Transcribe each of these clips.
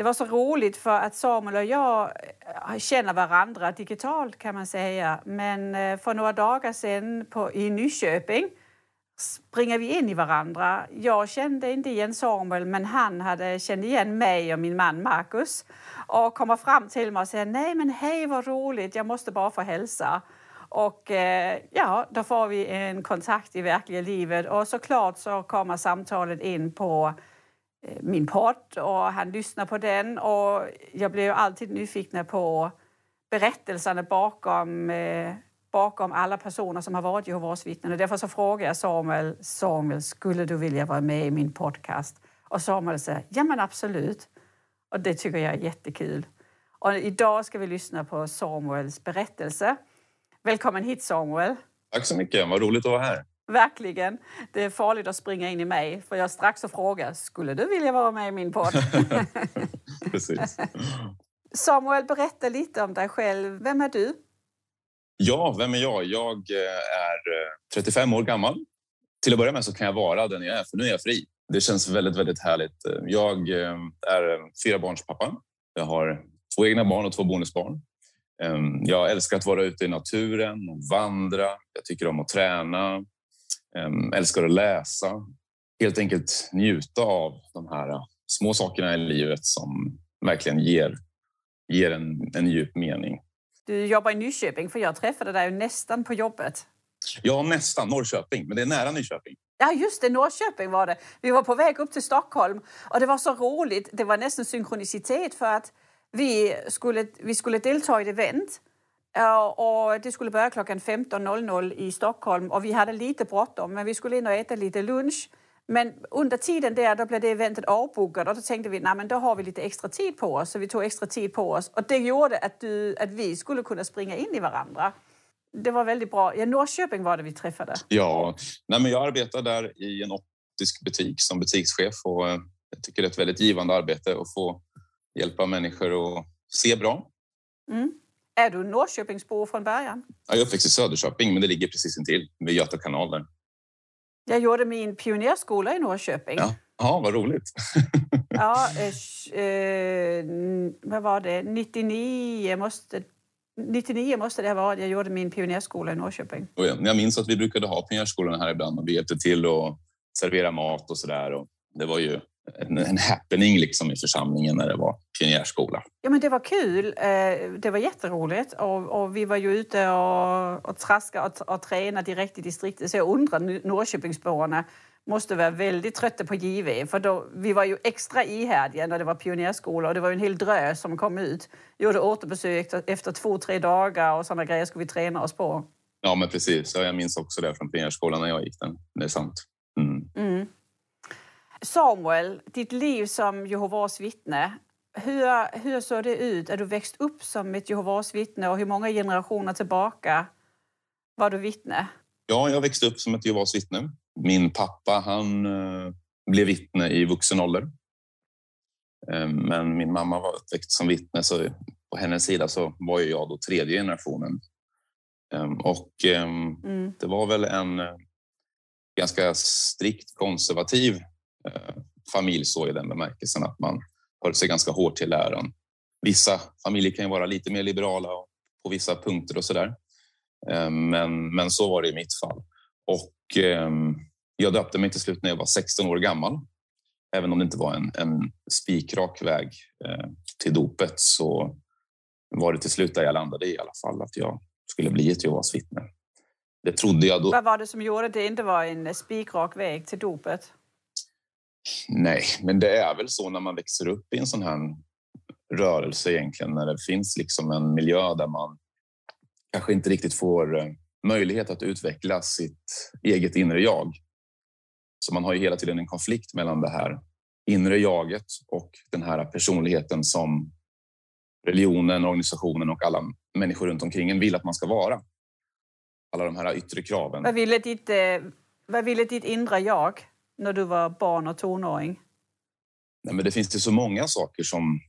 Det var så roligt för att Samuel och jag eh, känner varandra digitalt kan man säga. Men eh, för några dagar sedan på, i Nyköping springer vi in i varandra. Jag kände inte igen Samuel men han hade känt igen mig och min man Marcus och kommer fram till mig och säger nej men hej vad roligt, jag måste bara få hälsa. Och eh, ja, då får vi en kontakt i verkliga livet och såklart så kommer samtalet in på Eh, Eh, min podd och han lyssnar på den. Och jag blir ju alltid nyfiken på berättelserna bakom, eh, bakom alla personer som har varit Jehovas vittnen. Och därför så frågar jag Samuel, Samuel, skulle du vilja vara med i min podcast? Och Samuel säger, ja men absolut. Och det tycker jag är jättekul. Och idag ska vi lyssna på Samuels berättelse. Välkommen hit Samuel. Tack så mycket, vad roligt att vara här. Verkligen. Det är farligt att springa in i mig för jag strax och fråga, skulle du vilja vara med i min podd? Precis. Samuel, berätta lite om dig själv. Vem är du? Ja, vem är jag? Jag eh, är 35 eh, år gammal. Till att börja med så kan jag vara den jag är, för nu är jag fri. Det känns väldigt, väldigt härligt. Jag eh, är fyra barns pappa. Jag har två egna barn och två bonusbarn. Jag älskar att vara ute i naturen och vandra. Jag tycker om att träna. Ehm, älskar att läsa. Helt enkelt njuta av de här äh, små sakerna i livet som verkligen ger, ger en, en djup mening. Du jobbar i Nyköping, för jag träffade dig nästan på jobbet. Ja, nästan. Norrköping, men det är nära Nyköping. Ja, just det. Norrköping var det. Vi var på väg upp till Stockholm och det var så roligt. Det var nästan synkronicitet för att vi skulle, vi skulle delta i ett event och det skulle börja klockan 15.00 i Stockholm och vi hade lite bråttom men vi skulle in och äta lite lunch. Men under tiden där då blev det eventet avbokat och då tänkte vi att då har vi lite extra tid på oss. Så vi tog extra tid på oss och det gjorde att, du, att vi skulle kunna springa in i varandra. Det var väldigt bra. Ja, Norrköping var det vi träffade. Ja, nej, men jag arbetar där i en optisk butik som butikschef och eh, jag tycker det är ett väldigt givande arbete att få hjälpa människor att se bra. Mm. Är du Norrköpingsbo från början? Jag är uppväxt i Söderköping, men det ligger precis intill vid Göta kanal där. Jag gjorde min pionjärskola i Norrköping. Ja, ja vad roligt. ja, eh, eh vad var det? 99 måste, 99 måste det ha varit. Jag gjorde min pionjärskola i Norrköping. Och jag minns att vi brukade ha pionjärskolorna här ibland och vi hjälpte till att servera mat och sådär. Det var ju en, en happening liksom i församlingen när det var pionjärskola. Ja, men det var kul. Eh, det var jätteroligt och, och vi var ju ute och, och traskade och, och tränade direkt i distriktet. Så jag undrar, Norrköpingsborna måste vara väldigt trötta på JV för då, vi var ju extra ihärdiga när det var pionjärskola och det var en hel drös som kom ut. Gjorde återbesök efter två, tre dagar och sådana grejer skulle vi träna oss på. Ja, men precis. Jag minns också det från pionjärskolan när jag gick den. Det är sant. Mm. Mm. Samuel, ditt liv som Jehovas vittne, hur, hur såg det ut? Är du växt upp som ett Jehovas vittne och hur många generationer tillbaka var du vittne? Ja, jag växte upp som ett Jehovas vittne. Min pappa han uh, blev vittne i vuxen ålder. Uh, men min mamma var uppväxt som vittne så på hennes sida så var jag då tredje generationen. Um, och um, mm. det var väl en uh, ganska strikt konservativ Eh, Eh, familj så i den bemärkelsen att man höll sig ganska hårt till läran. Vissa familjer kan ju vara lite mer liberala på vissa punkter och så där. Eh, men, men så var det i mitt fall. Och ehm, jag döpte mig till slut när jag var 16 år gammal. Även om det inte var en, en spikrak väg eh, till dopet så var det till slut där jag landade i alla fall, att jag skulle bli ett Jehovas vittne. Det trodde jag då. Vad var det som gjorde att det inte var en spikrak väg till dopet? Nej, men det är väl så när man växer upp i en sån här rörelse egentligen, när det finns liksom en miljö där man kanske inte riktigt får eh, möjlighet att utveckla sitt eget inre jag. Så man har ju hela tiden en konflikt mellan det här inre jaget och den här personligheten som religionen, organisationen och alla människor runt omkring en vill att man ska vara. Alla de här yttre kraven. Vad ville ditt, eh, vad ville ditt inre jag när du var barn och tonåring? Nej, men det finns ju så många saker som,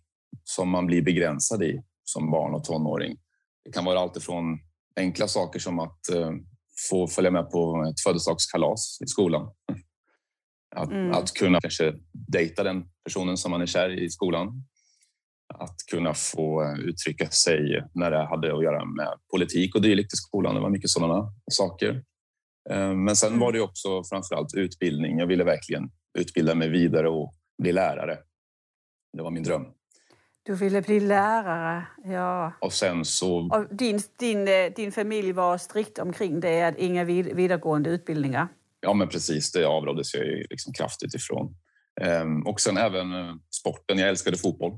som man blir begränsad i som barn och tonåring. Det kan vara allt ifrån enkla saker som att eh, få följa med på ett födelsedagskalas i skolan. Att, mm. att kunna kanske dejta den personen som man är kär i i skolan. Att kunna få eh, uttrycka sig när det hade att göra med politik och dylikt i skolan. Det var mycket sådana saker. Eh, men sen var mm. det också framför allt utbildning. Jag ville verkligen utbilda mig vidare och bli lärare. Det var min dröm. Du ville bli lärare, ja. Och sen så... Och din, din, eh, din familj var strikt omkring det, att inga vidaregående utbildningar? Ja, men precis. Det avråddes jag liksom kraftigt ifrån. Ehm, och sen även eh, sporten. Jag älskade fotboll.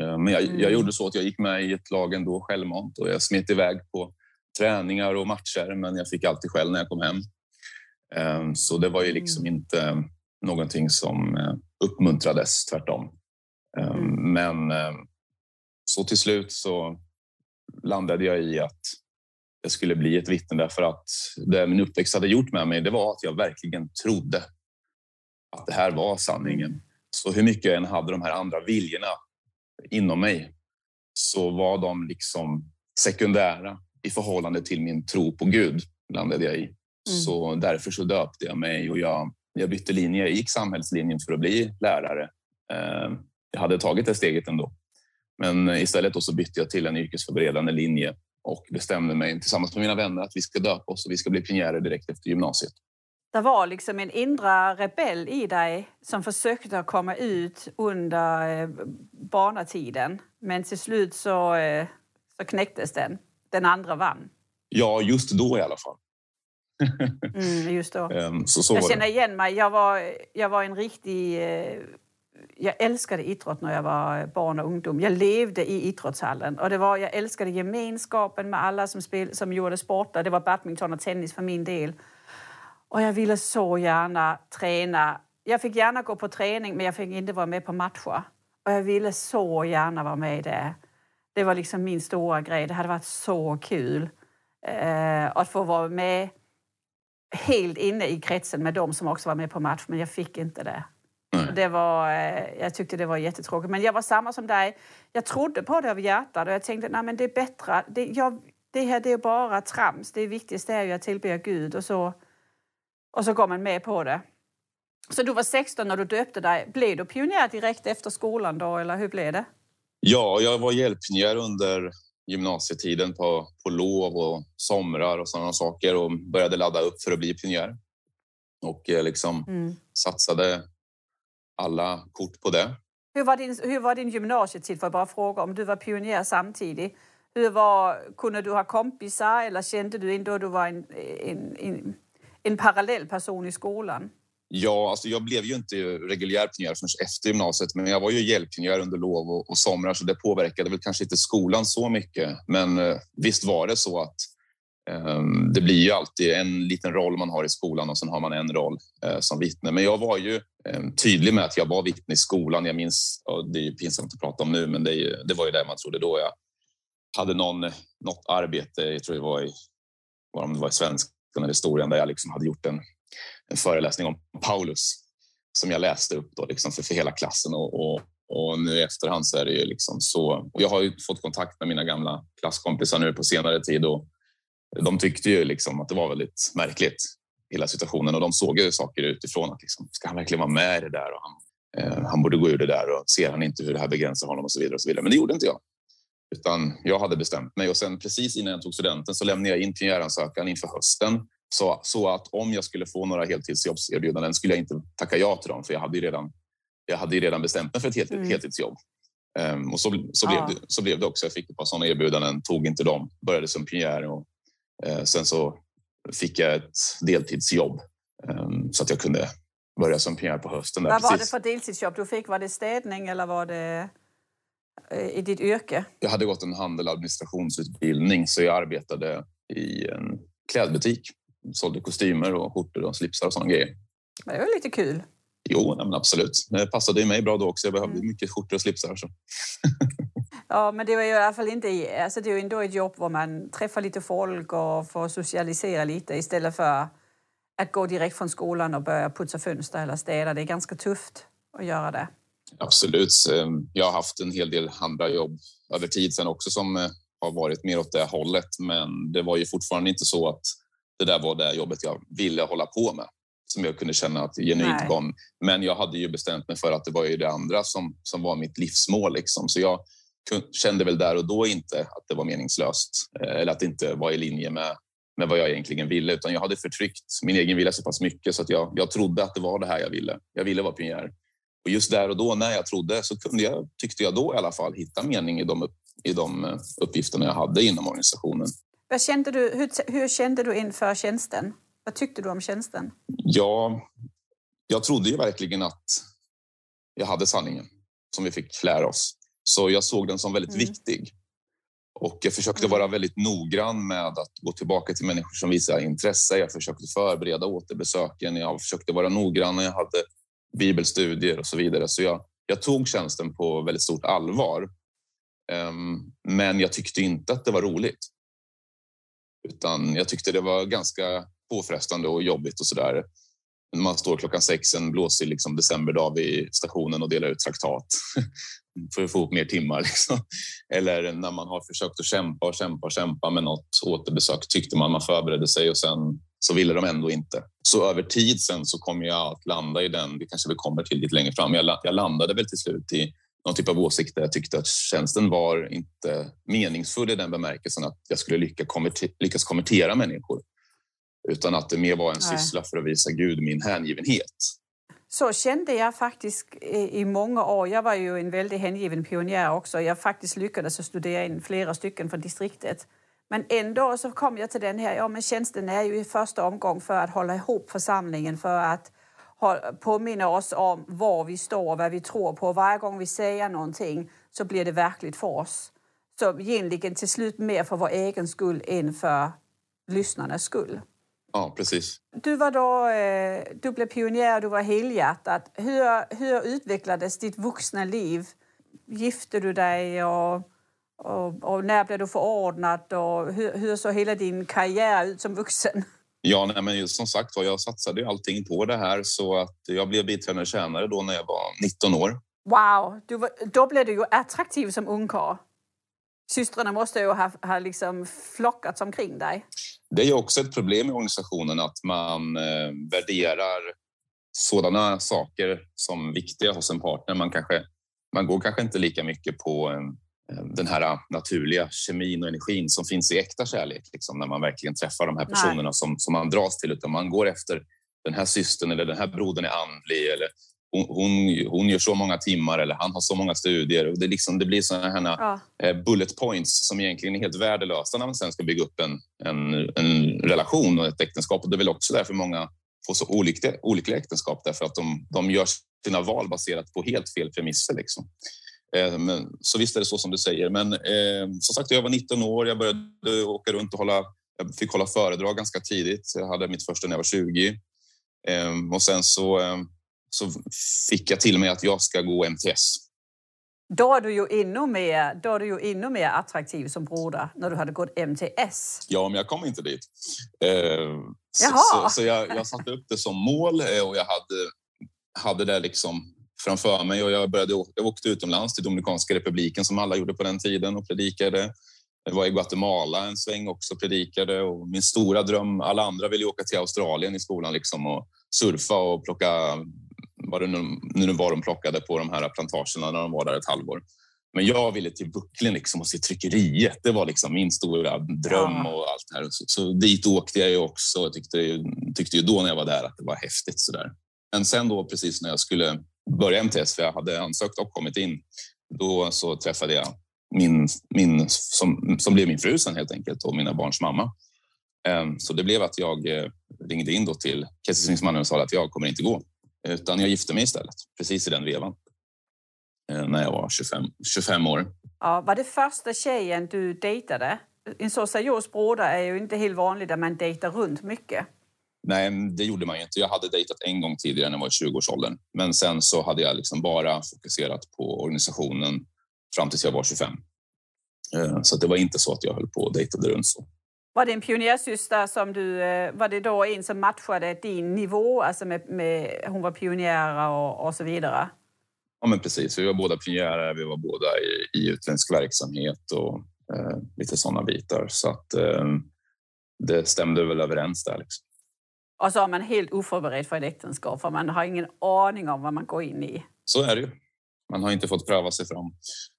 Ehm, men jag, mm. jag gjorde så att jag gick med i ett lag ändå självmant och jag smet iväg på träningar och matcher, men jag fick alltid skäll när jag kom hem. Ehm, så det var ju liksom mm. inte någonting som eh, uppmuntrades, tvärtom. Mm. Men så till slut så landade jag i att jag skulle bli ett vittne därför att det min uppväxt hade gjort med mig, det var att jag verkligen trodde att det här var sanningen. Så hur mycket jag än hade de här andra viljorna inom mig så var de liksom sekundära i förhållande till min tro på Gud, landade jag i. Mm. Så därför så döpte jag mig och jag, jag bytte linje. Jag gick samhällslinjen för att bli lärare. Eh, jag hade tagit det steget ändå. Men istället då så bytte jag till en yrkesförberedande linje och bestämde mig tillsammans med mina vänner att vi ska döpa oss och vi ska bli pionjärer direkt efter gymnasiet. Det var liksom en inre rebell i dig som försökte komma ut under eh, barnatiden. Men till slut så, eh, så knäcktes den. Den andra vann. Ja, just då i alla fall. mm, just då. Ehm, så, så jag känner igen mig. Jag var, jag var en riktig eh, jag älskade idrott när jag var barn och ungdom. Jag levde i idrottshallen. Och det var, jag älskade gemenskapen med alla som, spel, som gjorde sporter. Det var badminton och tennis för min del. Och jag ville så gärna träna. Jag fick gärna gå på träning, men jag fick inte vara med på matcher. Och jag ville så gärna vara med i det. Var liksom min stora grej. Det hade varit så kul eh, att få vara med helt inne i kretsen med dem som också var med på match, men jag fick inte det. Det var, eh, jag tyckte det var jättetråkigt. Men jag var samma som dig. Jag trodde på det av hjärtat och jag tänkte att det är bättre. Det, jag, det här det är bara trams. Det viktigaste är ju att tillbe Gud och så, och så går man med på det. Så du var 16 när du döpte dig. Blev du pionjär direkt efter skolan då, eller hur blev det? Ja, jag var hjälppionjär under gymnasietiden på, på lov och somrar och sådana saker och började ladda upp för att bli pionjär. Och eh, liksom mm. satsade alla kort på det. Hur var din, hur var din gymnasietid? Får jag bara fråga om du var pionjär samtidigt. Hur var, kunde du ha kompisar eller kände du ändå att du var en, en, en, en parallell person i skolan? Ja, alltså jag blev ju inte reguljär pionjär förrän efter gymnasiet, men jag var ju hjälppionjär under lov och, och somrar, så det påverkade väl kanske inte skolan så mycket. Men eh, visst var det så att eh, det blir ju alltid en liten roll man har i skolan och sen har man en roll eh, som vittne. Men jag var ju ehm, tydlig med att jag var vittne i skolan. Jag minns, det är ju pinsamt att prata om nu, men det, ju, det var ju det man trodde då. Jag hade någon, något arbete, jag tror det var i, var det var i svenskan eller historien, där jag liksom hade gjort en, en föreläsning om Paulus som jag läste upp då, liksom för, för hela klassen. Och, och, och nu i efterhand så är det ju liksom så. Och jag har ju fått kontakt med mina gamla klasskompisar nu på senare tid och de tyckte ju liksom att det var väldigt märkligt, hela situationen. Och de såg ju saker utifrån. att liksom, Ska han verkligen vara med i det där? Och han, eh, han borde gå ur det där och ser han inte hur det här begränsar honom och så vidare. och så vidare. Men det gjorde inte jag. Utan jag hade bestämt mig och sen precis innan jag tog studenten så lämnade jag in pionjäransökan inför hösten. Så, så att om jag skulle få några heltidsjobbserbjudanden skulle jag inte tacka ja till dem för jag hade ju redan, jag hade ju redan bestämt mig för ett helt, mm. heltidsjobb. Um, och så, så, blev det, så blev det också. Jag fick ett par sådana erbjudanden, tog inte dem, började som pionjär och uh, sen så fick jag ett deltidsjobb um, så att jag kunde börja som pionjär på hösten. Där, Vad var precis. det för deltidsjobb du fick? Var det städning eller var det uh, i ditt yrke? Jag hade gått en handel och administrationsutbildning så jag arbetade i en klädbutik. Sålde kostymer och skjortor och slipsar och sådana grejer. Det var lite kul. Jo, men absolut. Det passade mig bra då också. Jag behövde mm. mycket skjortor och slipsar. Så. ja, men det var ju i alla fall inte... Alltså det är ju ändå ett jobb där man träffar lite folk och får socialisera lite istället för att gå direkt från skolan och börja putsa fönster eller städa. Det är ganska tufft att göra det. Absolut. Ehm, jag har haft en hel del andra jobb över tid sen också som eh, har varit mer åt det hållet. Men det var ju fortfarande inte så att det där var det jobbet jag ville hålla på med som jag kunde känna att genuint kom. Men jag hade ju bestämt mig för att det var ju det andra som, som var mitt livsmål. Liksom. Så jag kände väl där och då inte att det var meningslöst eh, eller att det inte var i linje med, med vad jag egentligen ville. Utan jag hade förtryckt min egen vilja så pass mycket så att jag, jag trodde att det var det här jag ville. Jag ville vara pionjär. Och just där och då när jag trodde så kunde jag, tyckte jag då i alla fall, hitta mening i de, i de eh, uppgifterna jag hade inom organisationen. Vad kände du, hur, hur kände du inför tjänsten? Vad tyckte du om tjänsten? Ja, jag trodde ju verkligen att jag hade sanningen som vi fick lära oss. Så jag såg den som väldigt mm. viktig. Och jag försökte mm. vara väldigt noggrann med att gå tillbaka till människor som visar intresse. Jag försökte förbereda återbesöken. Jag försökte vara noggrann när jag hade bibelstudier och så vidare. Så jag, jag tog tjänsten på väldigt stort allvar. Um, men jag tyckte inte att det var roligt. Utan jag tyckte det var ganska påfrestande och jobbigt och sådär. Man står klockan sex en blåsig liksom, decemberdag vid stationen och delar ut traktat för att få upp mer timmar. Liksom. Eller när man har försökt att kämpa och kämpa och kämpa med något återbesök tyckte man man förberedde sig och sen så ville de ändå inte. Så över tid sen så kommer jag att landa i den, det kanske vi kommer till lite längre fram, jag landade väl till slut i någon typ av åsikt där jag tyckte att tjänsten var inte meningsfull i den bemärkelsen att jag skulle lyckas, konverter, lyckas konvertera människor utan att det mer var en syssla för att visa Gud min hängivenhet. Så kände jag faktiskt i många år. Jag var ju en väldigt hängiven pionjär också. Jag faktiskt lyckades studera in flera stycken från distriktet. Men ändå så kom jag till den här, ja men tjänsten är ju i första omgång för att hålla ihop församlingen, för att påminna oss om var vi står, vad vi tror på. Varje gång vi säger någonting så blir det verkligt för oss. Så egentligen till slut mer för vår egen skull än för lyssnarnas skull. Ja, precis. Du var då, eh, du blev pionjär, du var helhjärtad. Hur, hur utvecklades ditt vuxna liv? Gifte du dig och, och, och när blev du förordnad och hur, hur såg hela din karriär ut som vuxen? Ja, nej, men som sagt jag satsade allting på det här så att jag blev biträdande tjänare då när jag var 19 år. Wow, du var, då blev du ju attraktiv som ungkarl. Systrarna måste ju ha, ha liksom flockats omkring dig. Det är också ett problem i organisationen att man eh, värderar sådana saker som viktiga hos en partner. Man, kanske, man går kanske inte lika mycket på den här naturliga kemin och energin som finns i äkta kärlek, liksom, när man verkligen träffar de här personerna som, som man dras till, utan man går efter den här systern eller den här brodern är andlig eller hon, hon, hon gör så många timmar eller han har så många studier. Och det, liksom, det blir sådana här ja. Eh, bullet points som egentligen är helt värdelösa när man sen ska bygga upp en, en, en relation och ett äktenskap. Och det är väl också därför många får så olika, olika äktenskap, därför att de, de gör sina val baserat på helt fel premisser. Liksom. Eh, men, så visst är det så som du säger. Men eh, som sagt, jag var 19 år. Jag började åka runt och hålla, jag fick hålla föredrag ganska tidigt. Jag hade mitt första när jag var 20. Eh, och sen så eh, så fick jag till mig att jag ska gå MTS. Då är du ju ännu mer, då är du ju ännu mer attraktiv som broder när du hade gått MTS. Ja, men jag kom inte dit. Eh, så, så, så jag, jag satte upp det som mål eh, och jag hade, hade det liksom framför mig och jag, började, jag åkte utomlands till Dominikanska republiken som alla gjorde på den tiden och predikade. Jag var i Guatemala en sväng också predikade och min stora dröm, alla andra ville åka till Australien i skolan liksom och surfa och plocka vad det nu, nu var de plockade på de här plantagerna när de var där ett halvår. Men jag ville till Bucklen liksom och se tryckeriet. Det var liksom min stora dröm och allt det här. Så, så dit åkte jag också och tyckte, tyckte ju då när jag var där att det var häftigt. Så där. Men sen då precis när jag skulle började MTS, för jag hade ansökt och kommit in, Då så träffade jag min, min som, som blev min fru sen helt enkelt och mina barns mamma. Ehm, så det blev att jag eh, ringde in då till kejsarsnittmannen och sa att jag kommer inte gå, utan jag gifte mig istället, precis i den vevan. Ehm, när jag var 25, 25 år. Ja, var det första tjejen du dejtade? En så seriös broder är ju inte helt vanligt där man dejtar runt mycket. Nej, det gjorde man ju inte. Jag hade dejtat en gång tidigare när jag var i 20-årsåldern. Men sen så hade jag liksom bara fokuserat på organisationen fram tills jag var 25. Eh, så det var inte så att jag höll på och dejtade runt så. Var det en pionjärsyster som du, eh, var det då en som matchade din nivå, alltså med, med hon var pionjär och, och så vidare? Ja, men precis. Vi var båda pionjärer, vi var båda i, i utländsk verksamhet och eh, lite sådana bitar. Så att eh, det stämde väl överens där. Liksom. Och så är man helt oförberedd för ett äktenskap, för man har ingen aning om vad man går in i. Så är det ju. Man har inte fått pröva sig fram.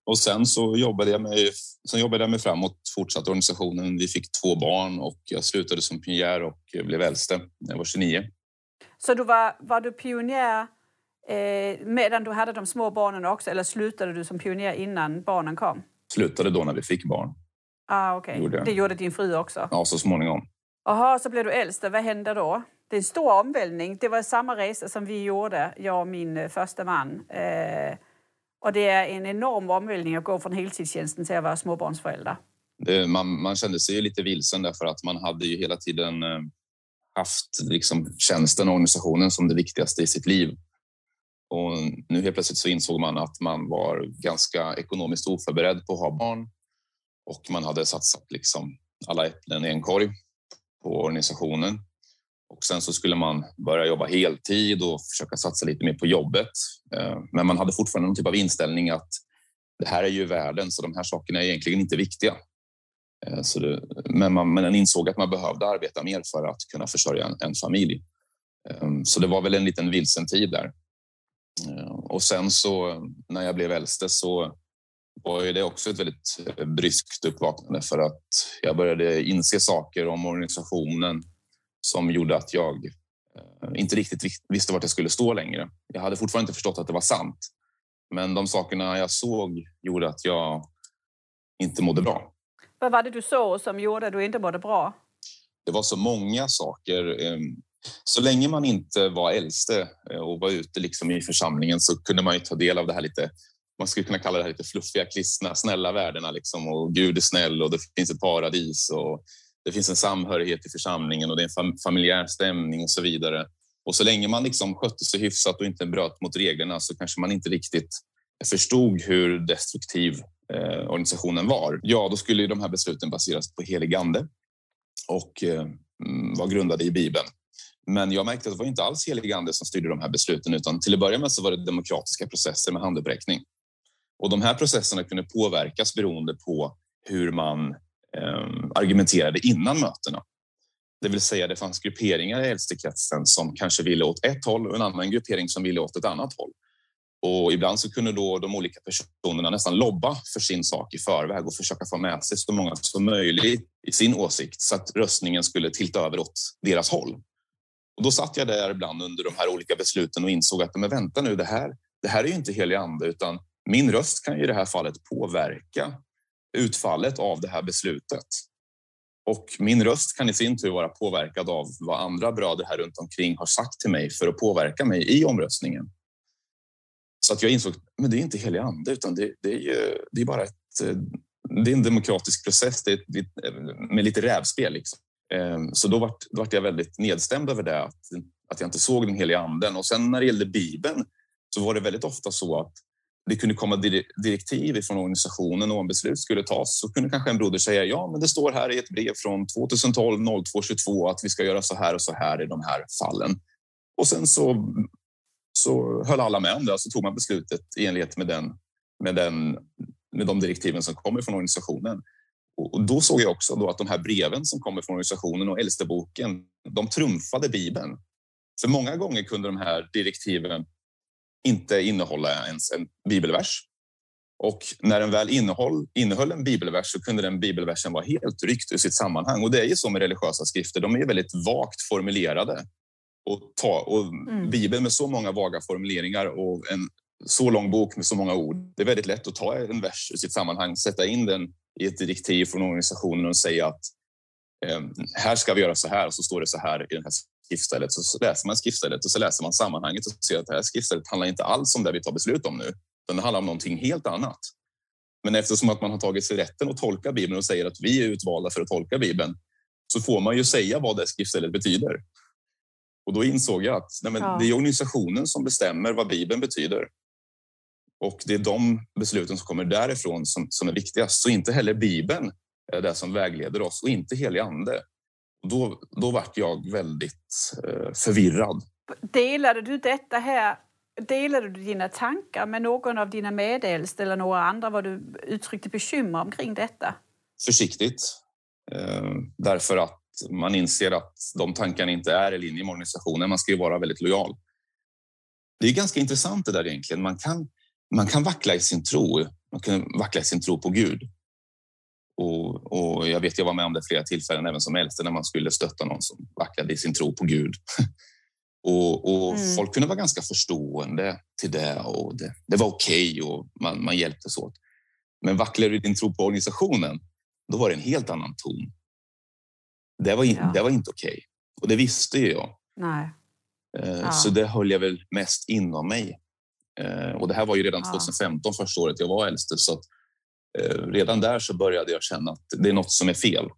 Och sen så jobbade jag mig, sen jobbade jag mig framåt, fortsatte organisationen. Vi fick två barn och jag slutade som pionjär och blev äldste när jag var 29. Så du var, var du pionjär eh, medan du hade de små barnen också eller slutade du som pionjär innan barnen kom? Slutade då när vi fick barn. Ah, okay. Gjorde det gjorde din fru också? Ja, så småningom. Jaha, så blev du äldst. Vad hände då? Det är en stor omvälvning. Det var samma resa som vi gjorde, jag och min eh, första man. Eh, och det är en enorm omvälvning att gå från heltidstjänsten till att vara småbarnsförälder. Det, man, man kände sig ju lite vilsen därför att man hade ju hela tiden eh, haft liksom, tjänsten och organisationen som det viktigaste i sitt liv. Och nu helt plötsligt så insåg man att man var ganska ekonomiskt oförberedd på att ha barn och man hade satsat liksom alla äpplen i en korg på organisationen. Och sen så skulle man börja jobba heltid och försöka satsa lite mer på jobbet. Eh, men man hade fortfarande någon typ av inställning att det här är ju världen, så de här sakerna är egentligen inte viktiga. Eh, så det, men man men insåg att man behövde arbeta mer för att kunna försörja en, en familj. Eh, så det var väl en liten vilsen tid där. Och sen så när jag blev äldste så var det också ett väldigt bryskt uppvaknande för att jag började inse saker om organisationen som gjorde att jag eh, inte riktigt visste vart jag skulle stå längre. Jag hade fortfarande inte förstått att det var sant. Men de sakerna jag såg gjorde att jag inte mådde bra. Vad var det du såg som gjorde att du inte mådde bra? Det var så många saker. Ehm, så länge man inte var äldste eh, och var ute liksom i församlingen så kunde man ju ta del av det här lite man skulle kunna kalla det här lite fluffiga, kristna, snälla värdena liksom och Gud är snäll och det finns ett paradis och det finns en samhörighet i församlingen och det är en familjär stämning och så vidare. Och så länge man liksom skötte sig hyfsat och inte bröt mot reglerna så kanske man inte riktigt förstod hur destruktiv eh, organisationen var. Ja, då skulle de här besluten baseras på helig ande och eh, mm, var grundade i Bibeln. Men jag märkte att det var inte alls helig ande som styrde de här besluten utan till att börja med så var det demokratiska processer med handuppräckning. Och de här processerna kunde påverkas beroende på hur man eh, argumenterade innan mötena. Det vill säga det fanns grupperingar i äldstekretsen som kanske ville åt ett håll och en annan gruppering som ville åt ett annat håll. Och ibland så kunde då de olika personerna nästan lobba för sin sak i förväg och försöka få med sig så många som möjligt i sin åsikt så att röstningen skulle tilta över åt deras håll. Och då satt jag där ibland under de här olika besluten och insåg att men vänta nu, det här, det här är ju inte helig ande utan min röst kan ju i det här fallet påverka utfallet av det här beslutet. Och min röst kan i sin tur vara påverkad av vad andra bröder här runt omkring har sagt till mig för att påverka mig i omröstningen. Så att jag insåg men det är inte helig ande, utan det, det är, ju, det är bara ett, eh, det är en demokratisk process det är, eh, med lite rävspel. Liksom. Ehm, så då vart, då vart jag väldigt nedstämd över det, att, att jag inte såg den heliga anden. Och sen när det gällde Bibeln så var det väldigt ofta så att det kunde komma direktiv från organisationen och om beslut skulle tas så kunde kanske en broder säga ja, men det står här i ett brev från 2012 0222 att vi ska göra så här och så här i de här fallen. Och sen så, så höll alla med om det, så tog man beslutet i enlighet med, den, med, den, med de direktiven som kommer från organisationen. Och då såg jag också då att de här breven som kommer från organisationen och äldsteboken, de trumfade Bibeln. För många gånger kunde de här direktiven inte innehålla ens en bibelvers. Och när den väl innehåll, innehöll en bibelvers så kunde den bibelversen vara helt ryckt ur sitt sammanhang. Och det är ju så med religiösa skrifter, de är väldigt vagt formulerade. Och, ta, och mm. Bibeln med så många vaga formuleringar och en så lång bok med så många ord. Det är väldigt lätt att ta en vers i sitt sammanhang, sätta in den i ett direktiv från organisationen och säga att här ska vi göra så här och så står det så här i det här skriftstället. Så läser man skriftstället och så läser man sammanhanget och ser att det här skriftstället handlar inte alls om det vi tar beslut om nu, utan det handlar om någonting helt annat. Men eftersom att man har tagit sig rätten att tolka Bibeln och säger att vi är utvalda för att tolka Bibeln, så får man ju säga vad det skriftstället betyder. Och då insåg jag att nej ja. det är organisationen som bestämmer vad Bibeln betyder. Och det är de besluten som kommer därifrån som, som är viktigast. Så inte heller Bibeln det som vägleder oss och inte helig ande. Då, då vart jag väldigt eh, förvirrad. Delade du detta här Delade du dina tankar med någon av dina medelste eller några andra vad du uttryckte bekymmer omkring detta? Försiktigt. Eh, därför att man inser att de tankarna inte är i linje med organisationen. Man ska ju vara väldigt lojal. Det är ganska intressant det där egentligen. Man kan, man kan vackla i sin tro. Man kan vackla i sin tro på Gud. Och, och jag vet, jag var med om det flera tillfällen, även som äldste, när man skulle stötta någon som vacklade i sin tro på Gud. och, och mm. folk kunde vara ganska förstående till det och det, det var okej okay och man, man hjälptes åt. Men vacklar du din tro på organisationen, då var det en helt annan ton. Det var, in, ja. det var inte okej. Okay. Och det visste ju jag. Nej. Eh, ja. Så det höll jag väl mest inom mig. Eh, och det här var ju redan 2015, första året jag var äldste. Så redan där så började jag känna att det är något som är fel.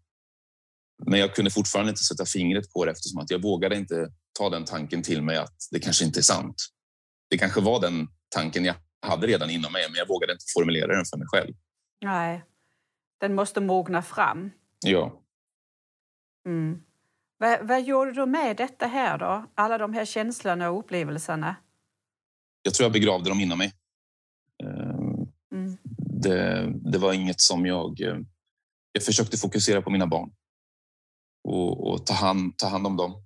Men jag kunde fortfarande inte sätta fingret på det eftersom att jag vågade inte ta den tanken till mig att det kanske inte är sant. Det kanske var den tanken jag hade redan inom mig, men jag vågade inte formulera den för mig själv. Nej, den måste mogna fram. Ja. Mm. Vad, vad gjorde du med detta här då? Alla de här känslorna och upplevelserna? Jag tror jag begravde dem inom mig. Ehm, mm. Det, det, var inget som jag... Eh, jag försökte fokusera på mina barn och, och ta, hand, ta hand om dem.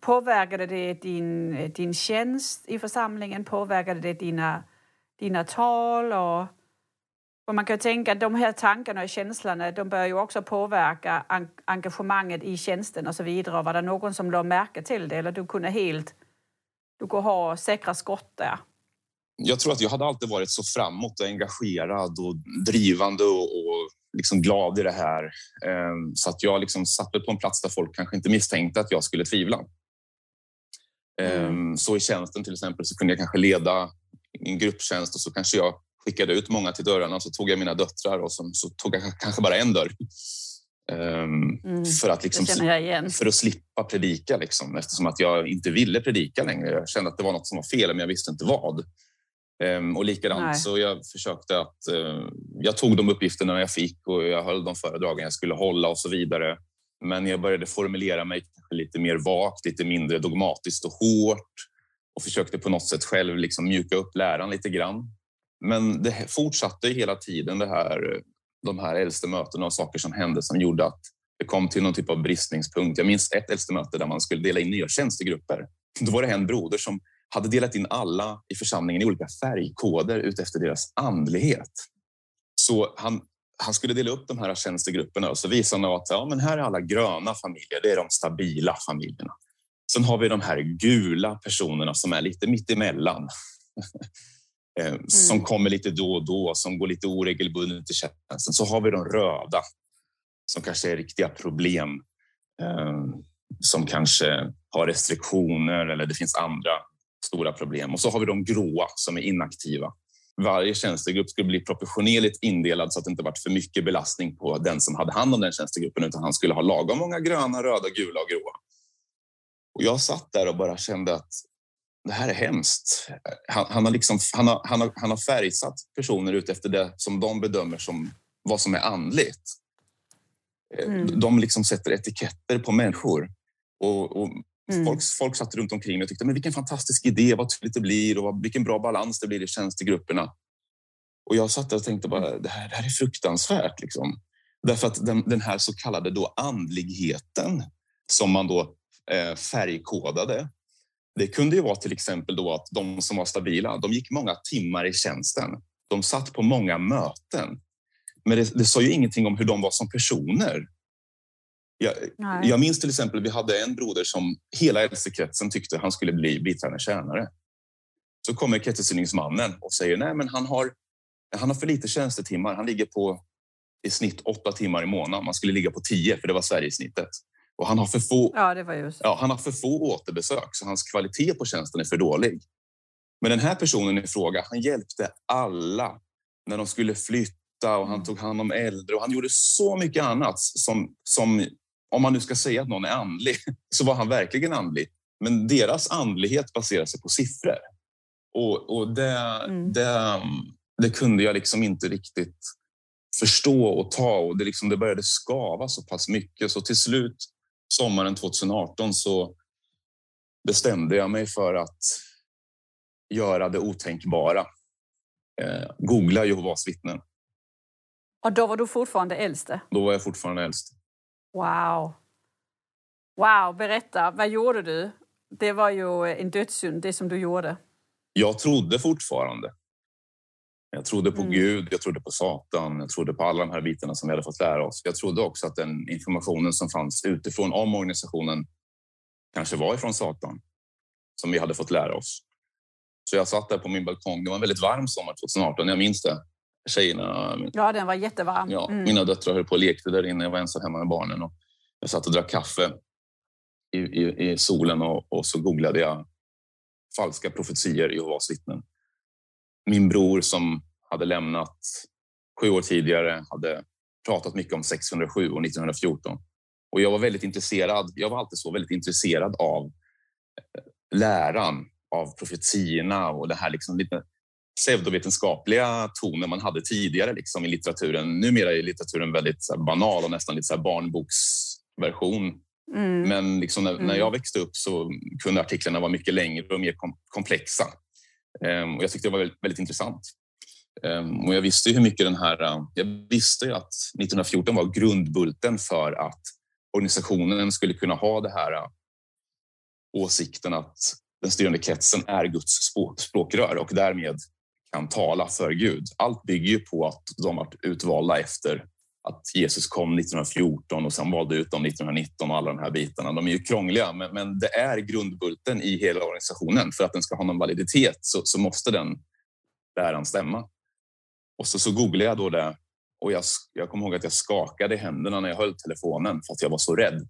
Påverkade det din, eh, din tjänst i församlingen? Påverkade det dina, dina tal? Och och man kan tänka att de här tankarna och känslorna de bör ju också påverka engagemanget i tjänsten och så vidare. Var det någon som lade märke till det eller du kunde helt du kunde ha säkra skott där? Jag tror att jag hade alltid varit så framåt och engagerad och drivande och, och liksom glad i det här. Ehm, så att jag liksom satte på en plats där folk kanske inte misstänkte att jag skulle tvivla. Ehm, mm. Så i tjänsten till exempel så kunde jag kanske leda en grupptjänst och så kanske jag skickade ut många till dörrarna och så tog jag mina döttrar och så, så tog jag kanske bara en dörr. Um, mm, för, att liksom, för att slippa predika, liksom, eftersom att jag inte ville predika längre. Jag kände att det var något som var fel, men jag visste inte vad. Um, och likadant Nej. så jag försökte att... Uh, jag tog de uppgifterna jag fick och jag höll de föredragen jag skulle hålla och så vidare. Men jag började formulera mig lite mer vagt, lite mindre dogmatiskt och hårt och försökte på något sätt själv liksom mjuka upp läran lite grann. Men det fortsatte hela tiden det här, de här äldste mötena och saker som hände som gjorde att det kom till någon typ av bristningspunkt. Jag minns ett äldste möte där man skulle dela in nya tjänstegrupper. Då var det en broder som hade delat in alla i församlingen i olika färgkoder utefter deras andlighet. Så han, han skulle dela upp de här tjänstegrupperna och så visade han att ja, men här är alla gröna familjer, det är de stabila familjerna. Sen har vi de här gula personerna som är lite mittemellan. Eh, mm. som kommer lite då och då, som går lite oregelbundet i tjänsten. Så har vi de röda som kanske är riktiga problem, eh, som kanske har restriktioner eller det finns andra stora problem. Och så har vi de gråa som är inaktiva. Varje tjänstegrupp skulle bli proportionerligt indelad så att det inte varit för mycket belastning på den som hade hand om den tjänstegruppen utan han skulle ha lagom många gröna, röda, gula och gråa. Och jag satt där och bara kände att det här är hemskt. Han, han, har liksom, han, har, han, har, han har färgsatt personer ut efter det som de bedömer som vad som är andligt. Eh, mm. De liksom sätter etiketter på människor. Och, och mm. folk, folk satt runt omkring och tyckte men vilken fantastisk idé, vad tydligt det blir och vilken bra balans det blir i tjänstegrupperna. Och jag satt där och tänkte bara, det här, det här är fruktansvärt. Liksom. Därför att den, den här så kallade då andligheten som man då eh, färgkodade det kunde ju vara till exempel då att de som var stabila, de gick många timmar i tjänsten. De satt på många möten. Men det, det sa ju ingenting om hur de var som personer. Jag, jag minns till exempel, vi hade en broder som hela kretsen tyckte han skulle bli biträdande tjänare. Så kommer kretsuppsyningsmannen och säger nej, men han har, han har för lite tjänstetimmar. Han ligger på i snitt åtta timmar i månaden. Man skulle ligga på tio, för det var Sverigesnittet. Och han har för få, ja, det var just. Ja, han har för få återbesök, så hans kvalitet på tjänsten är för dålig. Men den här personen i fråga, han hjälpte alla när de skulle flytta och han tog hand om äldre och han gjorde så mycket annat som, som om man nu ska säga att någon är andlig, så var han verkligen andlig. Men deras andlighet baserar sig på siffror. Och, och det, mm. det, det kunde jag liksom inte riktigt förstå och ta och det, liksom, det började skava så pass mycket så till slut sommaren 2018 så bestämde jag mig för att göra det otänkbara. Eh, googla Jehovas vittnen. Och då var du fortfarande äldste? Då var jag fortfarande äldst. Wow. Wow, berätta. Vad gjorde du? Det var ju en dödssynd, det som du gjorde. Jag trodde fortfarande. Jag trodde på mm. Gud, jag trodde på Satan, jag trodde på alla de här bitarna som vi hade fått lära oss. Jag trodde också att den informationen som fanns utifrån om organisationen kanske var ifrån Satan, som vi hade fått lära oss. Så jag satt där på min balkong. Det var en väldigt varm sommar 2018, jag minns det. Tjejerna... Ja, den var jättevarm. Ja, mm. Mina döttrar höll på och lekte där inne. Jag var ensam hemma med barnen. Och jag satt och drack kaffe i, i, i solen och, och, så googlade jag falska profetier i Jehovas vittnen min bror som hade lämnat sju år tidigare hade pratat mycket om 607 och 1914. Och jag var väldigt intresserad. Jag var alltid så väldigt intresserad av eh, läran, av profetierna och det här liksom lite pseudovetenskapliga tonen man hade tidigare liksom i litteraturen. Numera är litteraturen väldigt banal och nästan lite så barnboksversion. Mm. Men liksom när, mm. när, jag växte upp så kunde artiklarna vara mycket längre och mer kom komplexa. Ehm, och jag tyckte det var väldigt, väldigt intressant. Ehm, och jag visste hur mycket den här... Äh, jag visste att 1914 var grundbulten för att organisationen skulle kunna ha det här äh, åsikten att den styrande kretsen är Guds språkrör och därmed kan tala för Gud. Allt bygger ju på att de varit utvalda efter att Jesus kom 1914 och sen valde ut dem 1919 och alla de här bitarna. De är ju krångliga, men, men det är grundbulten i hela organisationen. För att den ska ha någon validitet så, så måste den läran stämma. Och så, så googlade jag då det och jag, jag kommer ihåg att jag skakade händerna när jag höll telefonen för att jag var så rädd.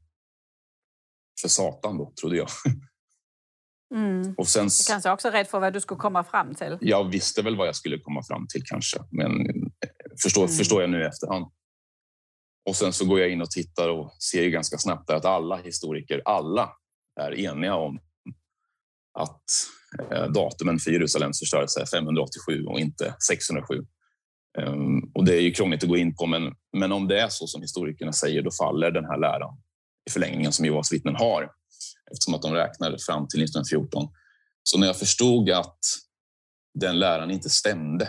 För Satan då, trodde jag. Mm. Och sen, du kanske också rädd för vad du skulle komma fram till? Jag visste väl vad jag skulle komma fram till kanske, men förstår, mm. förstår jag nu i efterhand. Och sen så går jag in och tittar och ser ju ganska snabbt att alla historiker, alla är eniga om att eh, datumen för Jerusalems förstörelse är 587 och inte 607. Ehm, och det är ju krångligt att gå in på, men, men om det är så som historikerna säger, då faller den här läran i förlängningen som Jehovas vittnen har, eftersom att de räknade fram till 1914. Så när jag förstod att den läran inte stämde,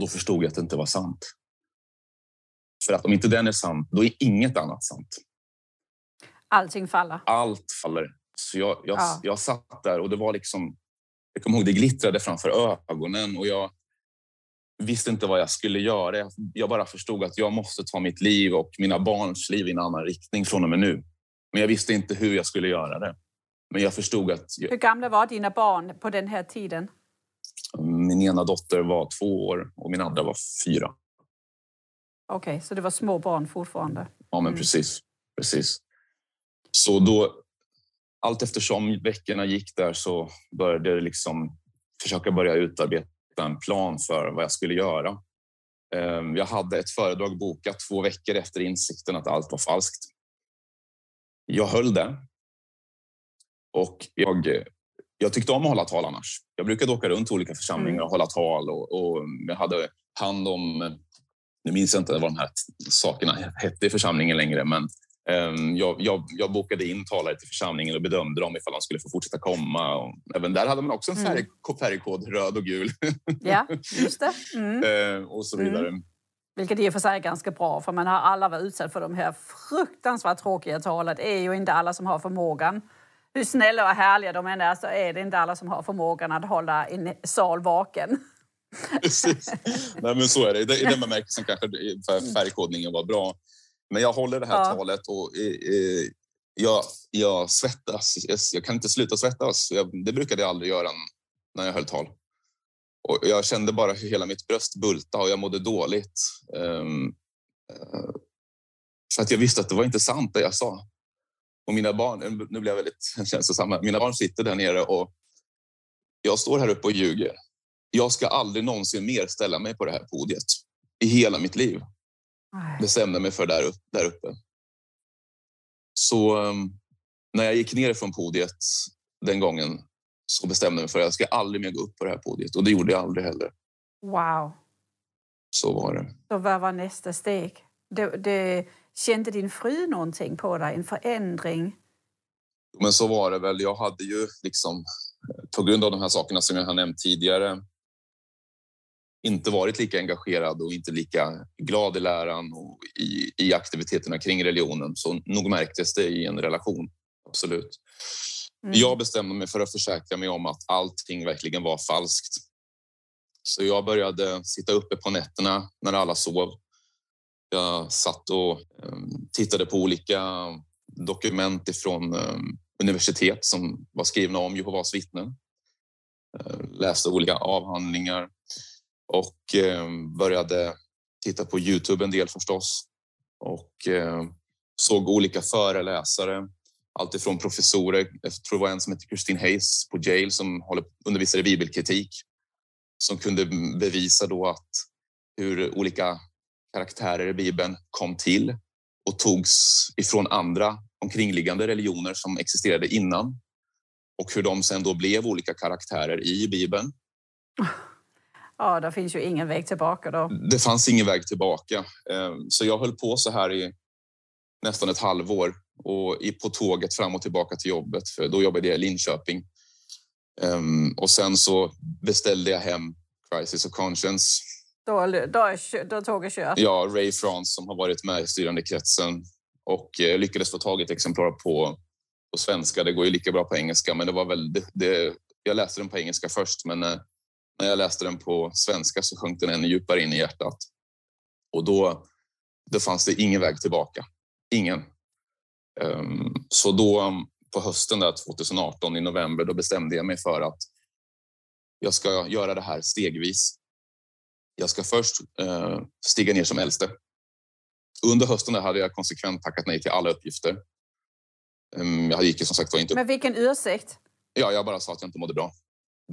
då förstod jag att det inte var sant. För att om inte den är sann, då är inget annat sant. Allting faller? Allt faller. Så jag, jag, ja. jag satt där och det var liksom... Jag kommer ihåg, det glittrade framför ögonen och jag visste inte vad jag skulle göra. Jag bara förstod att jag måste ta mitt liv och mina barns liv i en annan riktning från och med nu. Men jag visste inte hur jag skulle göra det. Men jag förstod att... Hur gamla var dina barn på den här tiden? Min ena dotter var två år och min andra var fyra. Okej, okay, så det var små barn fortfarande? Ja, men mm. precis. precis. Så då, allt eftersom veckorna gick där så började jag liksom försöka börja utarbeta en plan för vad jag skulle göra. Ehm, jag hade ett föredrag bokat två veckor efter insikten att allt var falskt. Jag höll det. Och jag, jag tyckte om att hålla tal annars. Jag brukade åka runt till olika församlingar mm. och hålla tal och, och jag hade hand om nu minns jag inte vad de här sakerna hette i församlingen längre, men ehm, jag, jag, jag, bokade in talare till församlingen och bedömde dem ifall de skulle få fortsätta komma. Och även där hade man också en färg, mm. färgkod, röd och gul. Ja, just det. Mm. Ehm, och så vidare. Mm. Vilket i och för sig är ganska bra, för man har alla varit utsatt för de här fruktansvärt tråkiga talen. Det är ju inte alla som har förmågan. Hur snälla och härliga de än är så är det inte alla som har förmågan att hålla en sal vaken. Precis. Nej, men så är det. I den bemärkelsen kanske färgkodningen var bra. Men jag håller det här ja. talet och eh, jag, jag svettas. Jag, kan inte sluta svettas. Det brukade jag aldrig göra när jag höll tal. Och jag kände bara hur hela mitt bröst bulta och jag mådde dåligt. Um, uh, för att jag visste att det var inte sant det jag sa. Och mina barn, nu blir jag väldigt känslosam, mina barn sitter där nere och jag står här uppe och ljuger. Jag ska aldrig någonsin mer ställa mig på det här podiet i hela mitt liv. Bestämde mig för där, där uppe. Så um, när jag gick ner från podiet den gången så bestämde jag mig för att jag ska aldrig mer gå upp på det här podiet och det gjorde jag aldrig heller. Wow. Så var det. Så vad var nästa steg? Det, det, kände din fru någonting på dig, en förändring? Men så var det väl. Jag hade ju liksom på grund av de här sakerna som jag har nämnt tidigare inte varit lika engagerad och inte lika glad i läran och i, i aktiviteterna kring religionen. Så nog märktes det i en relation, absolut. Mm. Jag bestämde mig för att försäkra mig om att allting verkligen var falskt. Så jag började sitta uppe på nätterna när alla sov. Jag satt och ehm, tittade på olika dokument ifrån ehm, universitet som var skrivna om Jehovas vittnen. Ehm, läste olika avhandlingar och började titta på Youtube en del förstås och såg olika föreläsare alltifrån professorer, jag tror det var en som heter Christine Hayes på Yale som håller, undervisar i bibelkritik som kunde bevisa då att hur olika karaktärer i Bibeln kom till och togs ifrån andra omkringliggande religioner som existerade innan och hur de sen då blev olika karaktärer i Bibeln. Ja, det finns ju ingen väg tillbaka då. Det fanns ingen väg tillbaka. Eh, så jag höll på så här i nästan ett halvår och på tåget fram och tillbaka till jobbet, för då jobbade jag i Linköping. Um, och sen så beställde jag hem Crisis of Conscience. Då, då, då tåget kört? Ja, Ray France som har varit med i styrande kretsen och eh, lyckades få tag i ett exemplar på, på svenska. Det går ju lika bra på engelska, men det var väl det, det jag läste den på engelska först, men när, eh, när jag läste den på svenska så sjönk den ännu djupare in i hjärtat. Och då, då fanns det ingen väg tillbaka. Ingen. Ehm, så då um, på hösten där 2018 i november, då bestämde jag mig för att jag ska göra det här stegvis. Jag ska först eh, stiga ner som äldste. Under hösten hade jag konsekvent tackat nej till alla uppgifter. Ehm, jag gick som sagt var inte... Men vilken ursäkt? Ja, jag bara sa att jag inte mådde bra.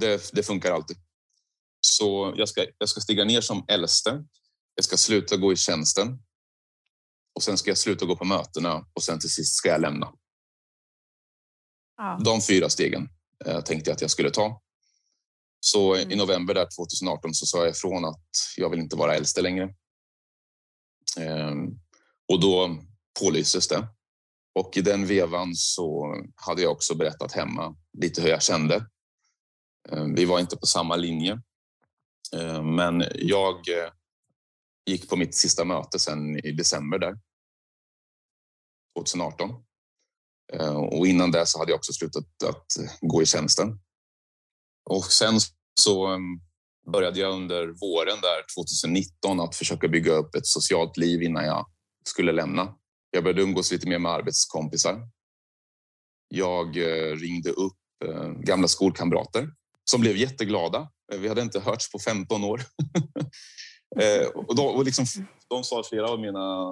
Det, det funkar alltid. Så jag ska, jag ska stiga ner som äldste. Jag ska sluta gå i tjänsten och sen ska jag sluta gå på mötena och sen till sist ska jag lämna. Ja. De fyra stegen eh, tänkte jag att jag skulle ta. Så mm. i november där 2018 så sa jag ifrån att jag vill inte vara äldste längre. Ehm, och då pålystes det. Och i den vevan så hade jag också berättat hemma lite hur jag kände. Ehm, vi var inte på samma linje. Ehm, men jag eh, gick på mitt sista möte sen i december där. 2018. Eh, och innan det så hade jag också slutat att gå i tjänsten. Och sen så ehm, började jag under våren där 2019 att försöka bygga upp ett socialt liv innan jag skulle lämna. Jag började umgås lite mer med arbetskompisar. Jag eh, ringde upp eh, gamla skolkamrater som blev jätteglada. Vi hade inte hörts på 15 år. och de, och liksom, de sa flera av mina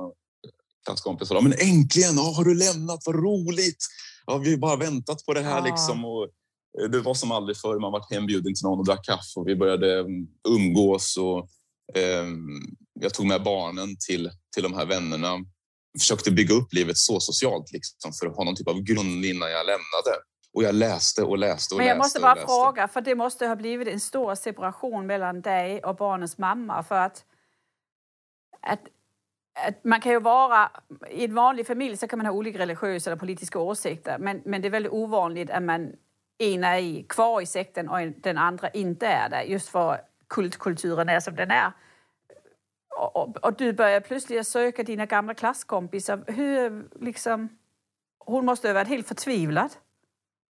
klasskompisar. Men äntligen, oh, har du lämnat? Vad roligt! Ja, vi har bara väntat på det här. Ja. Liksom, och eh, det var som aldrig förr. Man var hembjuden till någon och drack kaffe och vi började mm, umgås. Och, eh, jag tog med barnen till, till de här vännerna. Försökte bygga upp livet så socialt liksom, för att ha någon typ av grund innan jag lämnade. Och jag läste och läste och Men jag läste måste bara fråga, för det måste ha blivit en stor separation mellan dig och barnens mamma. För att, att man kan ju vara, I en vanlig familj så kan man ha olika religiösa eller politiska åsikter men, men det är väldigt ovanligt att man ena är kvar i sekten och den andra inte är det just för kultkulturen är som den är. Och, och, och, du börjar plötsligt söka dina gamla klasskompisar. Hur, liksom, hon måste ha varit helt förtvivlad.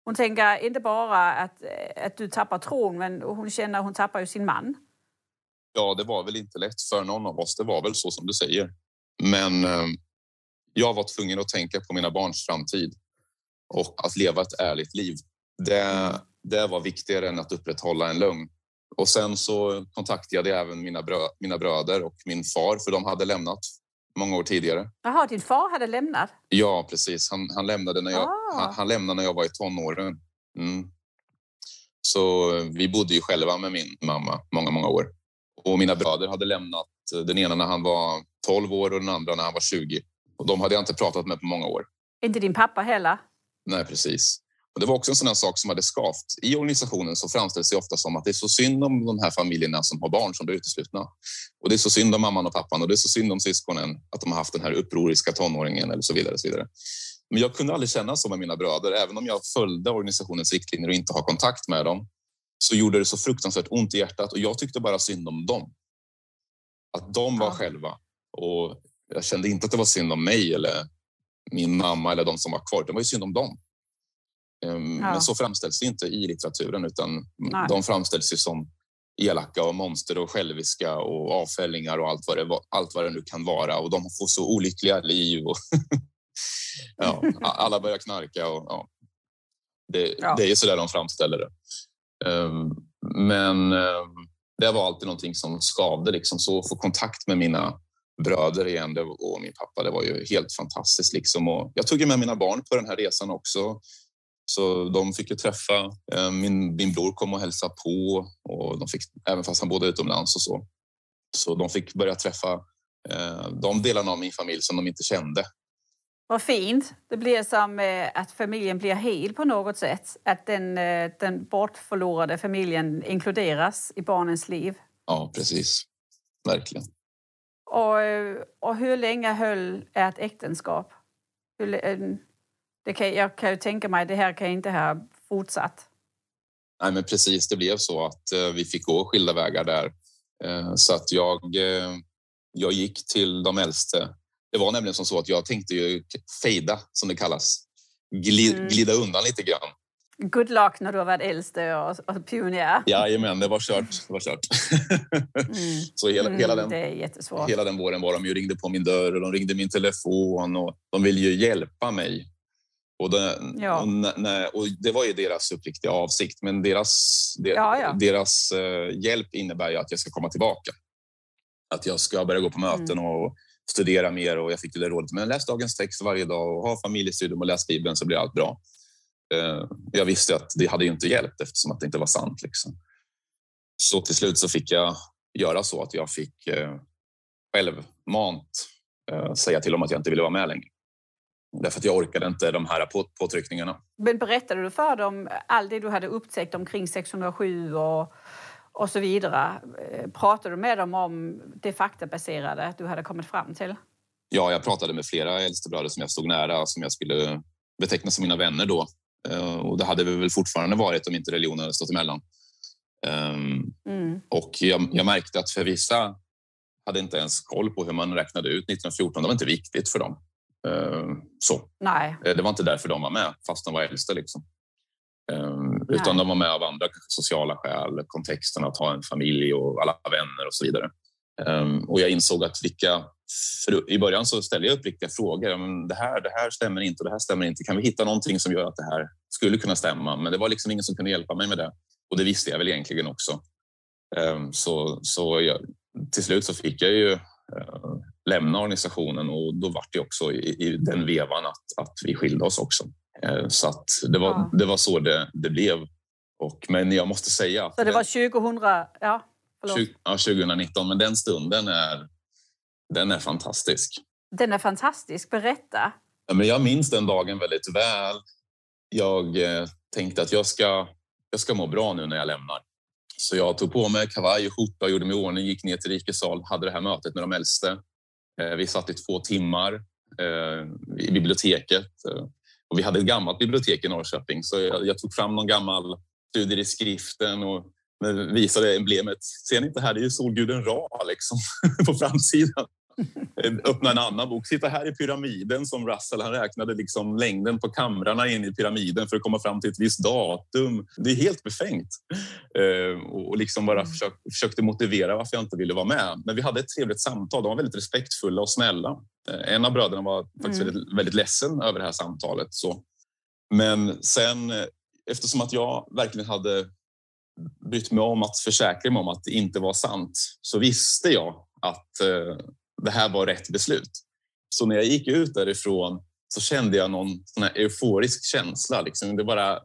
Hon tänker inte bara att, att du tappar tron, men hon känner att hon tappar ju sin man. Ja, det var väl inte lätt för någon av oss. Det var väl så som du säger. Men eh, jag var tvungen att tänka på mina barns framtid och att leva ett ärligt liv. Det, det var viktigare än att upprätthålla en lögn. Och sen så kontaktade jag även mina, brö mina bröder och min far, för de hade lämnat många år tidigare. Jaha, din far hade lämnat? Ja, precis. Han, han, lämnade, när jag, ah. han, han, lämnade när jag var i tonåren. Mm. Så vi bodde ju själva med min mamma många, många år. Och mina bröder hade lämnat, den ena när han var 12 år och den andra när han var 20. Och de hade jag inte pratat med på många år. Inte din pappa heller? Nej, precis. Och det var också en sån sak som hade skavt. I organisationen så framställs det ofta som att det är så synd om de här familjerna som har barn som blir uteslutna. Och det är så synd om mamman och pappan och det är så synd om syskonen att de har haft den här upproriska tonåringen eller så vidare. Och så vidare. Men jag kunde aldrig känna så med mina bröder. Även om jag följde organisationens riktlinjer och inte har kontakt med dem så gjorde det så fruktansvärt ont i hjärtat och jag tyckte bara synd om dem. Att de var ja. själva. Och jag kände inte att det var synd om mig eller min mamma eller de som var kvar. Det var ju synd om dem. Ehm, ja. Men så framställs det inte i litteraturen utan Nej. de framställs ju som elaka och monster och själviska och avfällingar och allt vad, det, allt vad det nu kan vara. Och de får så olyckliga liv. Och ja, alla börjar knarka. Och, ja. Det, ja. det är så där de framställer det. Ehm, men ehm, det var alltid någonting som skavde. Liksom. Så att få kontakt med mina bröder igen och min pappa, det var ju helt fantastiskt. Liksom. Och jag tog med mina barn på den här resan också. Så de fick ju träffa, eh, min, min bror kom och hälsade på och de fick, även fast han bodde utomlands och så. Så de fick börja träffa eh, de delarna av min familj som de inte kände. Vad fint. Det blir som eh, att familjen blir hel på något sätt. Att den, den bortförlorade familjen inkluderas i barnens liv. Ja, precis. Verkligen. Och, och hur länge höll ert äktenskap? Hur, det kan, jag kan ju tänka mig, det här kan inte ha fortsatt. Nej, men precis. Det blev så att eh, vi fick gå skilda vägar där. Eh, så att jag, eh, jag gick till de äldste. Det var nämligen som så att jag tänkte ju fejda, som det kallas. Glid, mm. Glida undan lite grann. Good luck när du har varit äldste och, och pionjär. Jajamän, det var kört. Det var kört. Mm. så hela, mm, hela, den, hela den våren var de ju ringde på min dörr och de ringde min telefon och de ville ju hjälpa mig. Och det, ja. och, och det var ju deras uppriktiga avsikt, men deras, de, ja, ja. deras uh, hjälp innebär ju att jag ska komma tillbaka. Att jag ska börja gå på möten mm. och studera mer och jag fick det rådet. Men läs dagens text varje dag och ha familjestudium och läs Bibeln så blir allt bra. Uh, jag visste att det hade ju inte hjälpt eftersom att det inte var sant. Liksom. Så till slut så fick jag göra så att jag fick uh, självmant uh, säga till dem att jag inte ville vara med längre. Därför att jag orkade inte de här påtryckningarna. Men berättade du för dem allt det du hade upptäckt omkring 607 och, och så vidare? Eh, pratade du med dem om det faktabaserade du hade kommit fram till? Ja, jag pratade med flera äldstebröder som jag stod nära, som jag skulle beteckna som mina vänner då. Eh, och det hade vi väl fortfarande varit om inte religionen hade stått emellan. Ehm, mm. Och jag, jag, märkte att för vissa hade inte ens koll på hur man räknade ut 1914. Det var inte viktigt för dem. Eh, så. Nej. Eh, det var inte därför de var med, fast de var äldste. Liksom. Eh, utan de var med av andra sociala skäl, kontexten att ha en familj och alla vänner och så vidare. Och jag insåg att vilka... I början så ställde jag uppriktiga frågor. Men det, här, det här stämmer inte och det här stämmer inte. Kan vi hitta någonting som gör att det här skulle kunna stämma? Men det var liksom ingen som kunde hjälpa mig med det. Och det visste jag väl egentligen också. Så, så jag, till slut så fick jag ju lämna organisationen och då var det också i, i den vevan att, att vi skilde oss också. Eh, så att det var, ja. det var så det, det blev. Och, men jag måste säga... Att så det var 2000... Ja, 20, ja, 2019, men den stunden är, den är fantastisk. Den är fantastisk. Berätta. Ja, men jag minns den dagen väldigt väl. Jag eh, tänkte att jag ska, jag ska må bra nu när jag lämnar. Så jag tog på mig kavaj och skjorta gjorde mig i ordning, gick ner till rikessal, hade det här mötet med de äldste. Eh, vi satt i två timmar eh, i biblioteket och vi hade ett gammalt bibliotek i Norrköping så jag, jag tog fram någon gammal studier i skriften och visade emblemet. Ser ni inte här? Det är ju solguden Ra liksom, på framsidan. Öppna en annan bok. Sitta här i pyramiden som Russell. Han räknade liksom längden på kamrarna in i pyramiden för att komma fram till ett visst datum. Det är helt befängt. Och liksom bara mm. försök, försökte motivera varför jag inte ville vara med. Men vi hade ett trevligt samtal. De var väldigt respektfulla och snälla. En av bröderna var faktiskt mm. väldigt, väldigt ledsen över det här samtalet. Så. Men sen eftersom att jag verkligen hade brytt mig om att försäkra mig om att det inte var sant så visste jag att eh, det här var rätt beslut. Så när jag gick ut därifrån så kände jag någon sån euforisk känsla. Liksom. Det, bara,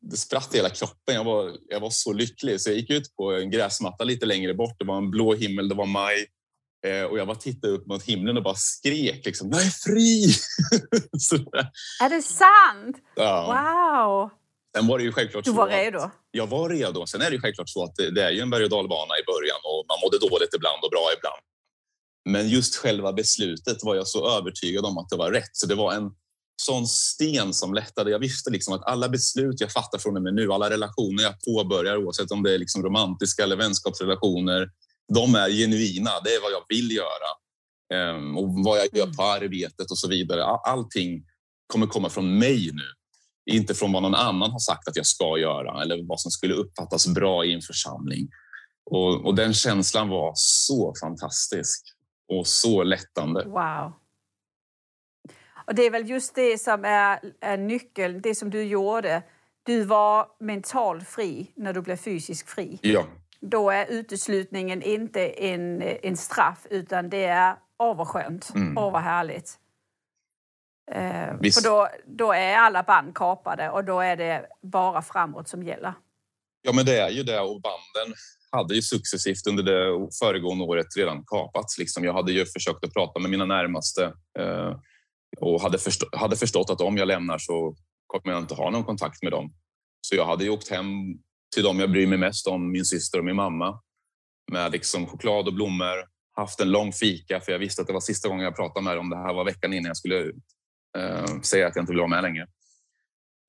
det spratt i hela kroppen. Jag var, jag var så lycklig. Så jag gick ut på en gräsmatta lite längre bort. Det var en blå himmel, det var maj. Eh, och jag bara tittade upp mot himlen och bara skrek liksom, jag är fri! är det sant? Ja. Wow! Sen var det ju självklart du var redo? Jag var redo. Sen är det ju självklart så att det, det är ju en berg och dalbana i början och man mådde dåligt ibland och bra ibland. Men just själva beslutet var jag så övertygad om att det var rätt. Så det var en sån sten som lättade. Jag visste liksom att alla beslut jag fattar från och med nu, alla relationer jag påbörjar, oavsett om det är liksom romantiska eller vänskapsrelationer, de är genuina. Det är vad jag vill göra. Um, och vad jag gör mm. på arbetet och så vidare. Allting kommer komma från mig nu. Inte från vad någon annan har sagt att jag ska göra eller vad som skulle uppfattas bra i en församling. Och, och den känslan var så fantastisk och så lättande. Wow. Och det är väl just det som är, är nyckeln, det som du gjorde. Du var mentalt fri när du blev fysiskt fri. Ja. Då är uteslutningen inte en, en straff utan det är överskönt. Mm. Åh, vad härligt. Eh, för då, då är alla band kapade och då är det bara framåt som gäller. Ja, men det är ju det och banden hade ju successivt under det föregående året redan kapats. Liksom. Jag hade ju försökt att prata med mina närmaste eh, och hade, förstå hade förstått att om jag lämnar så kommer jag inte ha någon kontakt med dem. Så jag hade ju åkt hem till dem jag bryr mig mest om, min syster och min mamma, med liksom choklad och blommor, haft en lång fika för jag visste att det var sista gången jag pratade med dem. Det här var veckan innan jag skulle eh, säga att jag inte vill vara med längre.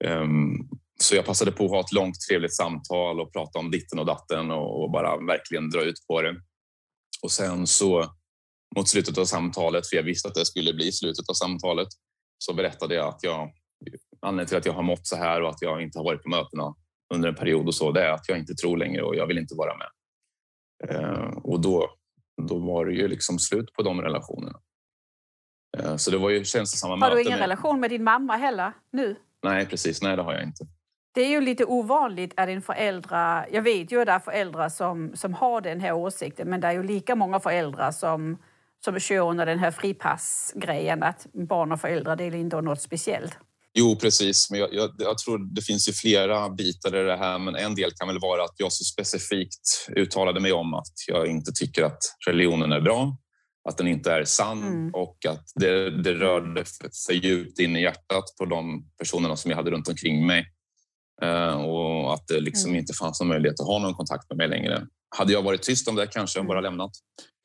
Um, så jag passade på att ha ett långt trevligt samtal och prata om ditten och datten och, bara verkligen dra ut på det. Och sen så mot slutet av samtalet, för jag visste att det skulle bli slutet av samtalet, så berättade jag att jag anledningen till att jag har mått så här och att jag inte har varit på mötena under en period och så, det är att jag inte tror längre och jag vill inte vara med. Eh, och då, då var det ju liksom slut på de relationerna. Eh, så det var ju känslosamma möten. Har du ingen med... relation med din mamma heller nu? Nej, precis. Nej, det har jag inte. Det är ju lite ovanligt att en förälder... Jag vet ju att det är föräldrar som, som har den här åsikten men det är ju lika många föräldrar som, som kör under den här fripassgrejen att barn och föräldrar det är inte något speciellt. Jo, precis. Men jag, jag, jag, tror det finns ju flera bitar i det här, men en del kan väl vara att jag så specifikt uttalade mig om att jag inte tycker att religionen är bra, att den inte är sann mm. och att det, det rörde för djupt in i hjärtat på de personerna som jag hade runt omkring mig. Uh, och att det liksom mm. inte fanns någon möjlighet att ha någon kontakt med mig längre. Hade jag varit tyst om det kanske mm. bara lämnat.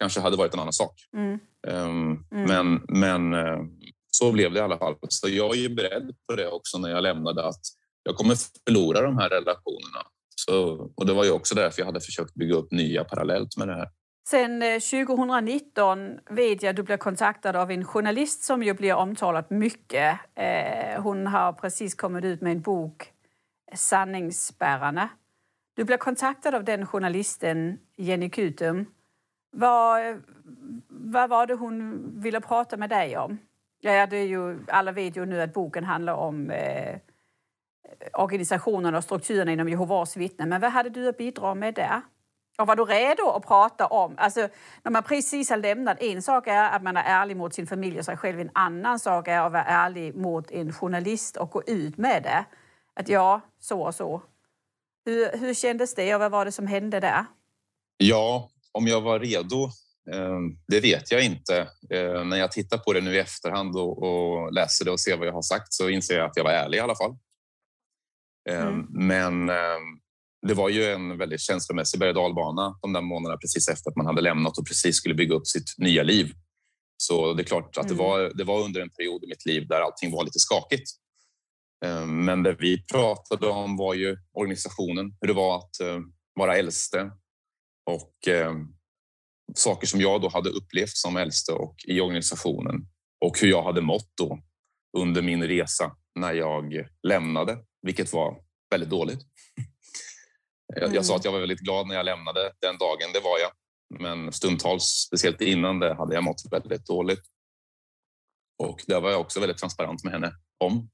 Kanske hade varit en annan sak. Mm. Um, men men uh, så blev det i alla fall. Så jag är beredd på det också när jag lämnade att jag kommer förlora de här relationerna. Så, och det var ju också därför jag hade försökt bygga upp nya parallellt med det här. Sen 2019 eh, vet jag att du blev kontaktad av en journalist som ju blir omtalat mycket. Eh, hon har precis kommit ut med en bok, Sanningsbärarna. Du blev kontaktad av den journalisten, Jenny Kutum. Vad, vad var det hon ville prata med dig om? Ja, det är ju, alla vet ju nu att boken handlar om eh, organisationen och strukturerna inom Jehovas vittnen. Men vad hade du att bidra med där? Och var du redo att prata om... Alltså, när man precis har lämnat... En sak är att man är ärlig mot sin familj och sig själv. En annan sak är att vara ärlig mot en journalist och gå ut med det. Att ja, så och så. Hur, hur kändes det och vad var det som hände där? Ja, om jag var redo Ehm, det vet jag inte. Ehm, när jag tittar på det nu i efterhand och, läser det och ser vad jag har sagt så inser jag att jag var ärlig i alla fall. Ehm, mm. Men det var ju en väldigt känslomässig berg dalbana de där månaderna precis efter att man hade lämnat och precis skulle bygga upp sitt nya liv. Så det är klart att det, mm. var, det var under en period i mitt liv där allting var lite skakigt. Men det vi pratade om var ju organisationen, hur det var att vara äldste och saker som jag då hade upplevt som äldste och i organisationen och hur jag hade mått då under min resa när jag lämnade, vilket var väldigt dåligt. Mm. Jag sa att jag var väldigt glad när jag lämnade den dagen, det var jag. Men stundtals, speciellt innan det, hade jag mått väldigt dåligt. Och det var jag också väldigt transparent med henne om.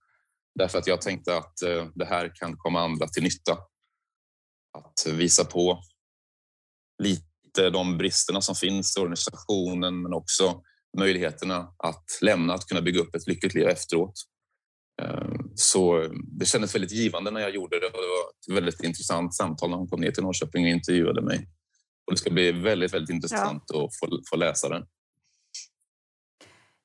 Därför att jag tänkte att eh, det här kan komma andra till nytta. Att visa på lite de bristerna som finns i organisationen men också möjligheterna att lämna, att kunna bygga upp ett lyckligt liv efteråt. Eh, så det kändes väldigt givande när jag gjorde det och det var ett väldigt intressant samtal när hon kom ner till Norrköping och intervjuade mig. Och det ska bli väldigt, väldigt intressant ja. att få, få läsa den.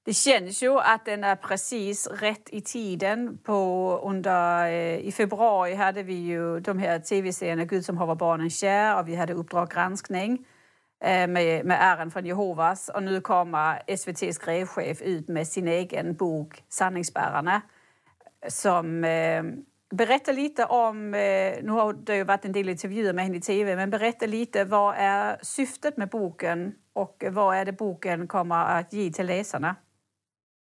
Det känns ju att den är precis rätt i tiden. På, under, eh, I februari hade vi ju de här tv-serierna Gud som haver barnen kär och vi hade Uppdrag granskning eh, med, med äran från Jehovas. Och nu kommer SVTs grevchef ut med sin egen bok Sanningsbärarna som eh, berättar lite om, eh, nu har det ju varit en del intervjuer med henne i tv, men berätta lite vad är syftet med boken och vad är det boken kommer att ge till läsarna?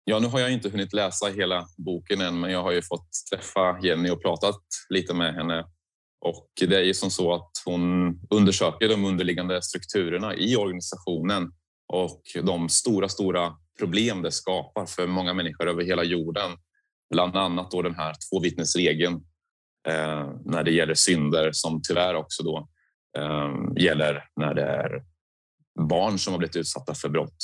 Ja, nu har jag inte hunnit läsa hela boken än, men jag har ju fått träffa Jenny och pratat lite med henne. Och det är ju som så att hon undersöker de underliggande strukturerna i organisationen och de stora, stora problem det skapar för många människor över hela jorden. Bland annat då den här tvåvittnesregeln eh, när det gäller synder som tyvärr också då eh, gäller när det är barn som har blivit utsatta för brott.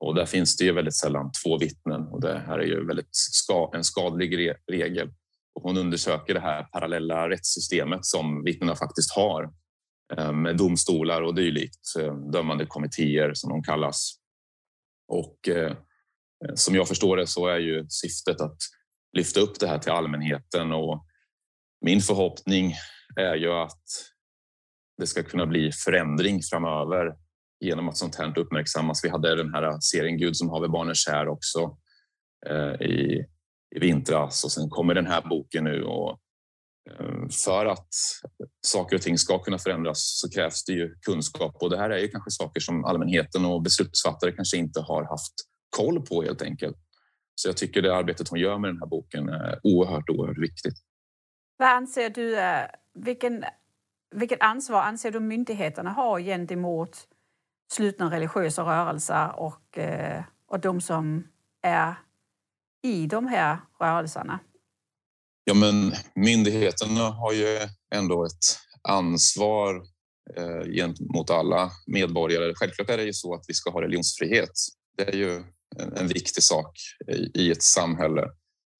Och där finns det ju väldigt sällan två vittnen och det här är ju väldigt ska, en skadlig regel. Och hon undersöker det här parallella rättssystemet som vittnena faktiskt har eh, med domstolar och dylikt, eh, dömande kommittéer som de kallas. Och eh, som jag förstår det så är ju syftet att lyfta upp det här till allmänheten och min förhoppning är ju att det ska kunna bli förändring framöver genom att sånt här uppmärksammas. Vi hade den här serien Gud som haver barnen kär också eh, i, i vintras och sen kommer den här boken nu och eh, för att saker och ting ska kunna förändras så krävs det ju kunskap och det här är ju kanske saker som allmänheten och beslutsfattare kanske inte har haft koll på helt enkelt. Så jag tycker det arbetet hon gör med den här boken är oerhört, oerhört viktigt. Vad anser du, eh, vilken, vilket ansvar anser du myndigheterna har gentemot slutna religiösa rörelser och, eh, och de som är i de här rörelserna? Ja, men myndigheterna har ju ändå ett ansvar eh, gentemot alla medborgare. Självklart är det ju så att vi ska ha religionsfrihet. Det är ju en, en viktig sak i, i ett samhälle.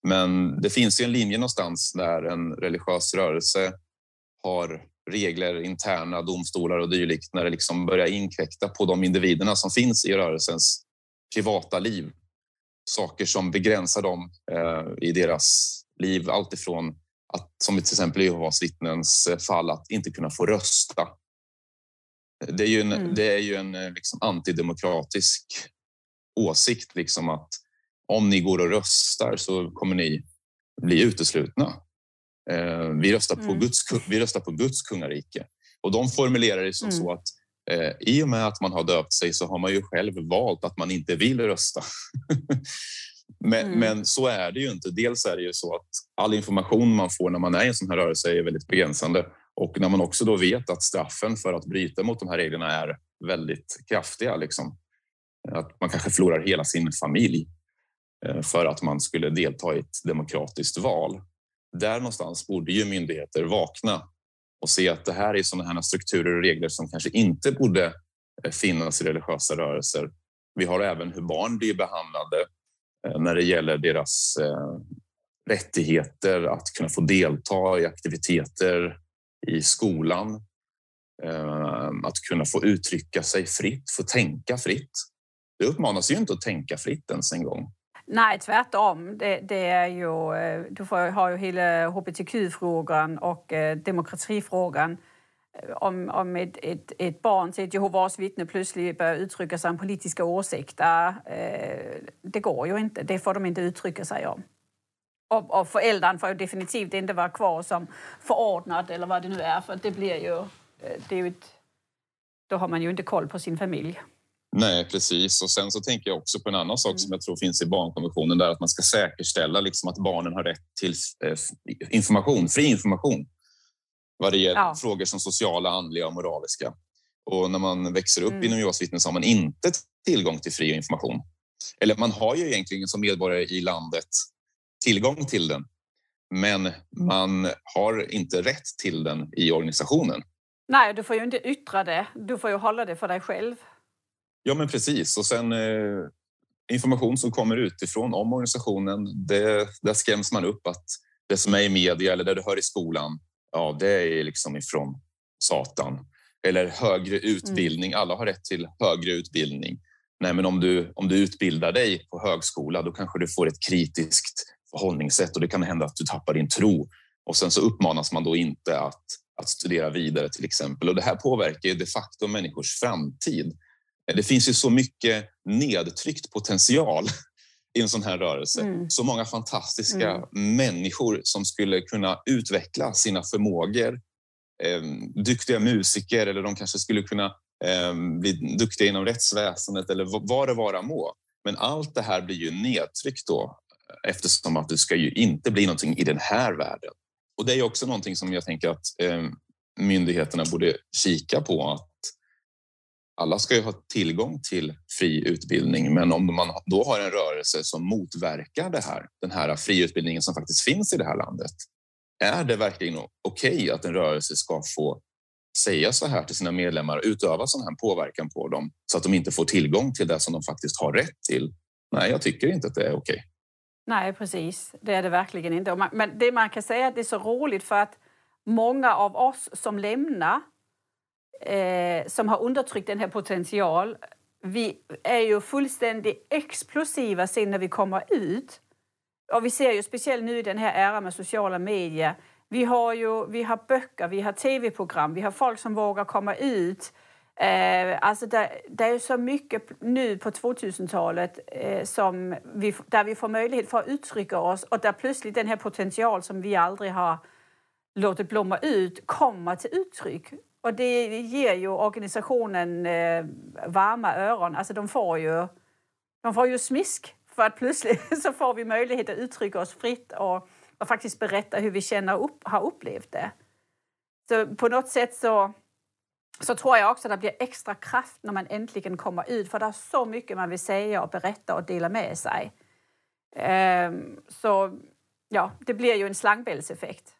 Men det finns ju en linje någonstans där en religiös rörelse har regler, interna domstolar och dylikt när det liksom börjar inkräkta på de individerna som finns i rörelsens privata liv. Saker som begränsar dem eh, i deras liv. Alltifrån att, som till exempel i Jehovas vittnens fall, att inte kunna få rösta. Det är ju en, mm. det är ju en eh, liksom, antidemokratisk åsikt liksom att om ni går och röstar så kommer ni bli uteslutna. Eh, vi, röstar på mm. Guds, vi röstar på Guds kungarike. Och de formulerar det som mm. så att eh, i och med att man har döpt sig så har man ju själv valt att man inte vill rösta. men, mm. men, så är det ju inte. Dels är det ju så att all information man får när man är i en sån här rörelse är väldigt begränsande. Och när man också då vet att straffen för att bryta mot de här reglerna är väldigt kraftiga. Liksom. Att man kanske förlorar hela sin familj eh, för att man skulle delta i ett demokratiskt val där någonstans borde ju myndigheter vakna och se att det här är sådana här strukturer och regler som kanske inte borde eh, finnas i religiösa rörelser. Vi har även hur barn blir behandlade eh, när det gäller deras eh, rättigheter att kunna få delta i aktiviteter i skolan, att kunna få uttrycka sig fritt, få tänka fritt. Det uppmanas ju inte att tänka fritt ens en gång. Nej, tvärtom. Det, det är ju, eh, du får, har ju hela hbtq-frågan och eh, demokratifrågan. Eh, om, om ett, ett, ett barn till ett Jehovas vittne plötsligt börjar uttrycka sig om politiska åsikter, eh, det går ju inte. Det får de inte uttrycka sig om. Och, och föräldern får ju definitivt inte vara kvar som förordnad eller vad det nu är, för det blir ju... Eh, det är ju ett, då har man ju inte koll på sin familj. Nej, precis. Och sen så tänker jag också på en annan sak mm. som jag tror finns i barnkonventionen, där att man ska säkerställa liksom att barnen har rätt till eh, information, fri information vad det gäller ja. frågor som sociala, andliga och moraliska. Och när man växer upp mm. inom Jehovas vittnen så har man inte tillgång till fri information. Eller man har ju egentligen som medborgare i landet tillgång till den. men man har inte rätt till den i organisationen. Nej, du får ju inte yttra det. Du får ju hålla det för dig själv. Ja, men precis. Och sen eh, information som kommer utifrån om organisationen, det, där skräms man upp att det som är i media eller det du hör i skolan, ja, det är liksom ifrån Satan. Eller högre utbildning. Mm. Alla har rätt till högre utbildning. Nej, men om du, om du utbildar dig på högskola, då kanske du får ett kritiskt förhållningssätt och det kan hända att du tappar din tro. Och sen så uppmanas man då inte att, att studera vidare till exempel. Och det här påverkar de facto människors framtid. Det finns ju så mycket nedtryckt potential i en sån här rörelse. Mm. Så många fantastiska mm. människor som skulle kunna utveckla sina förmågor. Eh, duktiga musiker eller de kanske skulle kunna eh, bli duktiga inom rättsväsendet eller vad det vara må. Men allt det här blir ju nedtryckt då eftersom att det ska ju inte bli någonting i den här världen. Och det är också någonting som jag tänker att eh, myndigheterna borde kika på. Att alla ska ju ha tillgång till fri utbildning, men om man då har en rörelse som motverkar det här, den här fri utbildningen som faktiskt finns i det här landet. Är det verkligen okej okay att en rörelse ska få säga så här till sina medlemmar, utöva sån här påverkan på dem så att de inte får tillgång till det som de faktiskt har rätt till? Nej, jag tycker inte att det är okej. Okay. Nej, precis. Det är det verkligen inte. Men det man kan säga är att det är så roligt för att många av oss som lämnar, eh, som har undertryckt den här potential, vi är ju fullständigt explosiva sen när vi kommer ut. Och vi ser ju speciellt nu i den här äran med sociala medier. Vi har ju vi har böcker, vi har tv-program, vi har folk som vågar komma ut. Eh, alltså det, det, är så mycket nu på 2000-talet eh, som vi, där vi får möjlighet för att uttrycka oss och där plötsligt den här potential som vi aldrig har låtit blomma ut kommer till uttryck. Och det ger ju organisationen eh, varma öron. Alltså de får ju, de får ju smisk för att plötsligt så får vi möjlighet att uttrycka oss fritt och, och faktiskt berätta hur vi känner upp, har upplevt det. Så på något sätt så så tror jag också att det blir extra kraft när man äntligen kommer ut för det är så mycket man vill säga och berätta och dela med sig. Um, så ja, det blir ju en slangbällseffekt.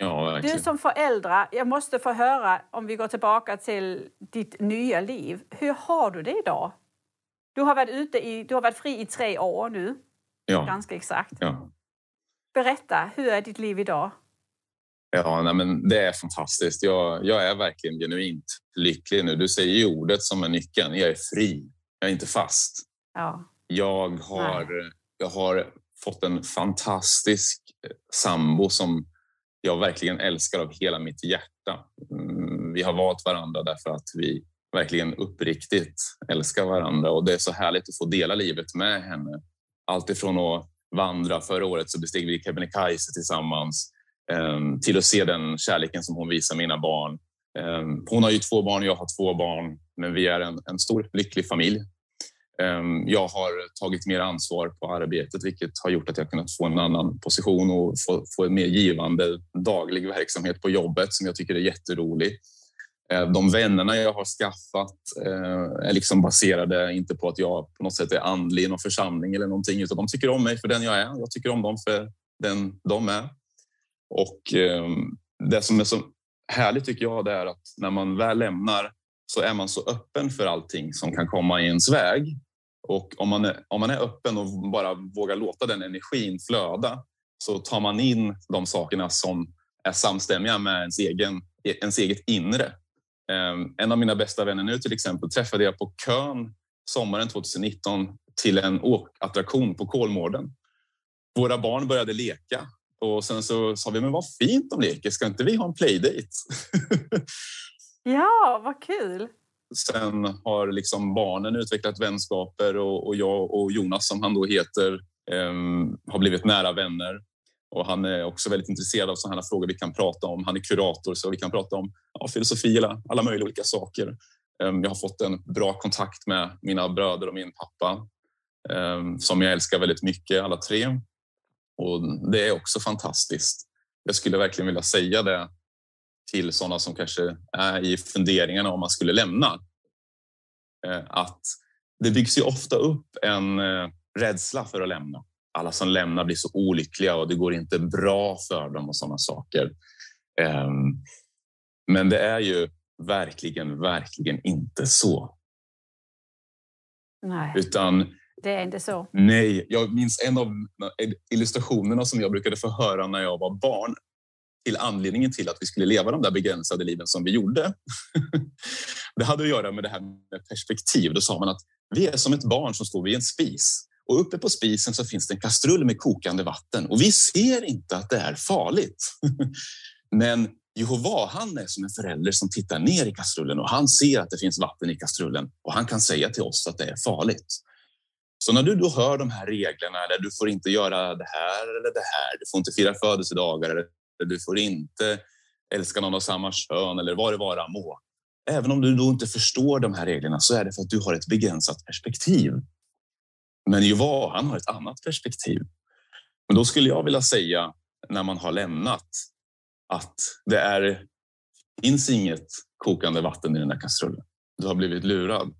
Ja, du som förälder, jag måste få höra om vi går tillbaka till ditt nya liv. Hur har du det idag? Du har varit, ute i, du har varit fri i tre år nu. Ja. Ganska exakt. Ja. Berätta, hur är ditt liv idag? Ja, nej, men det är fantastiskt. Jag, jag är verkligen genuint lycklig nu. Du säger ju ordet som är nyckeln. Jag är fri. Jag är inte fast. Ja. Jag, har, jag har fått en fantastisk sambo som jag verkligen älskar av hela mitt hjärta. Mm, vi har valt varandra därför att vi verkligen uppriktigt älskar varandra och det är så härligt att få dela livet med henne. Allt ifrån att vandra. Förra året så besteg vi Kebnekaise tillsammans ehm, till att se den kärleken som hon visar mina barn. Ehm, hon har ju två barn, jag har två barn, men vi är en, en stor lycklig familj. Ehm, jag har tagit mer ansvar på arbetet, vilket har gjort att jag kunnat få en annan position och få, få en mer givande daglig verksamhet på jobbet som jag tycker är jätterolig. Ehm, de vännerna jag har skaffat eh, är liksom baserade inte på att jag på något sätt är andlig i någon församling eller någonting, utan de tycker om mig för den jag är. Jag tycker om dem för den de är. Och ehm, det som är så härligt tycker jag det är att när man väl lämnar så är man så öppen för allting som kan komma i ens väg. Och om man är, om man är öppen och bara vågar låta den energin flöda så tar man in de sakerna som är samstämmiga med ens, egen, ens eget inre. Ehm, en av mina bästa vänner nu till exempel träffade jag på kön sommaren 2019 till en åkattraktion på Kolmården. Våra barn började leka och sen så sa vi, men vad fint de leker, ska inte vi ha en playdate? ja, vad kul! Sen har liksom barnen utvecklat vänskaper och, och jag och Jonas, som han då heter, eh, har blivit nära vänner. Och han är också väldigt intresserad av sådana frågor vi kan prata om. Han är kurator så vi kan prata om ja, filosofi eller alla möjliga olika saker. Eh, jag har fått en bra kontakt med mina bröder och min pappa eh, som jag älskar väldigt mycket, alla tre. Och det är också fantastiskt. Jag skulle verkligen vilja säga det till sådana som kanske är i funderingarna om man skulle lämna. Eh, att det byggs ju ofta upp en eh, rädsla för att lämna. alla som lämnar blir så olyckliga och det går inte bra för dem och sådana saker. Um, men det är ju verkligen, verkligen inte så. Nej. Utan det är inte så. Nej, jag minns en av illustrationerna som jag brukade få höra när jag var barn till anledningen till att vi skulle leva de där begränsade liven som vi gjorde. det hade att göra med det här med perspektiv. Då sa man att vi är som ett barn som står vid en spis och uppe på spisen så finns det en kastrull med kokande vatten och vi ser inte att det är farligt. Men Jehova, han är som en förälder som tittar ner i kastrullen och han ser att det finns vatten i kastrullen och han kan säga till oss att det är farligt. Så när du då hör de här reglerna, eller du får inte göra det här eller det här, du får inte fira födelsedagar, eller du får inte älska någon av samma kön eller vad det vara må. Även om du då inte förstår de här reglerna så är det för att du har ett begränsat perspektiv. Men Juva han har ett annat perspektiv. Men då skulle jag vilja säga när man har lämnat att det är, finns inget kokande vatten i den här kastrullen. Du har blivit lurad.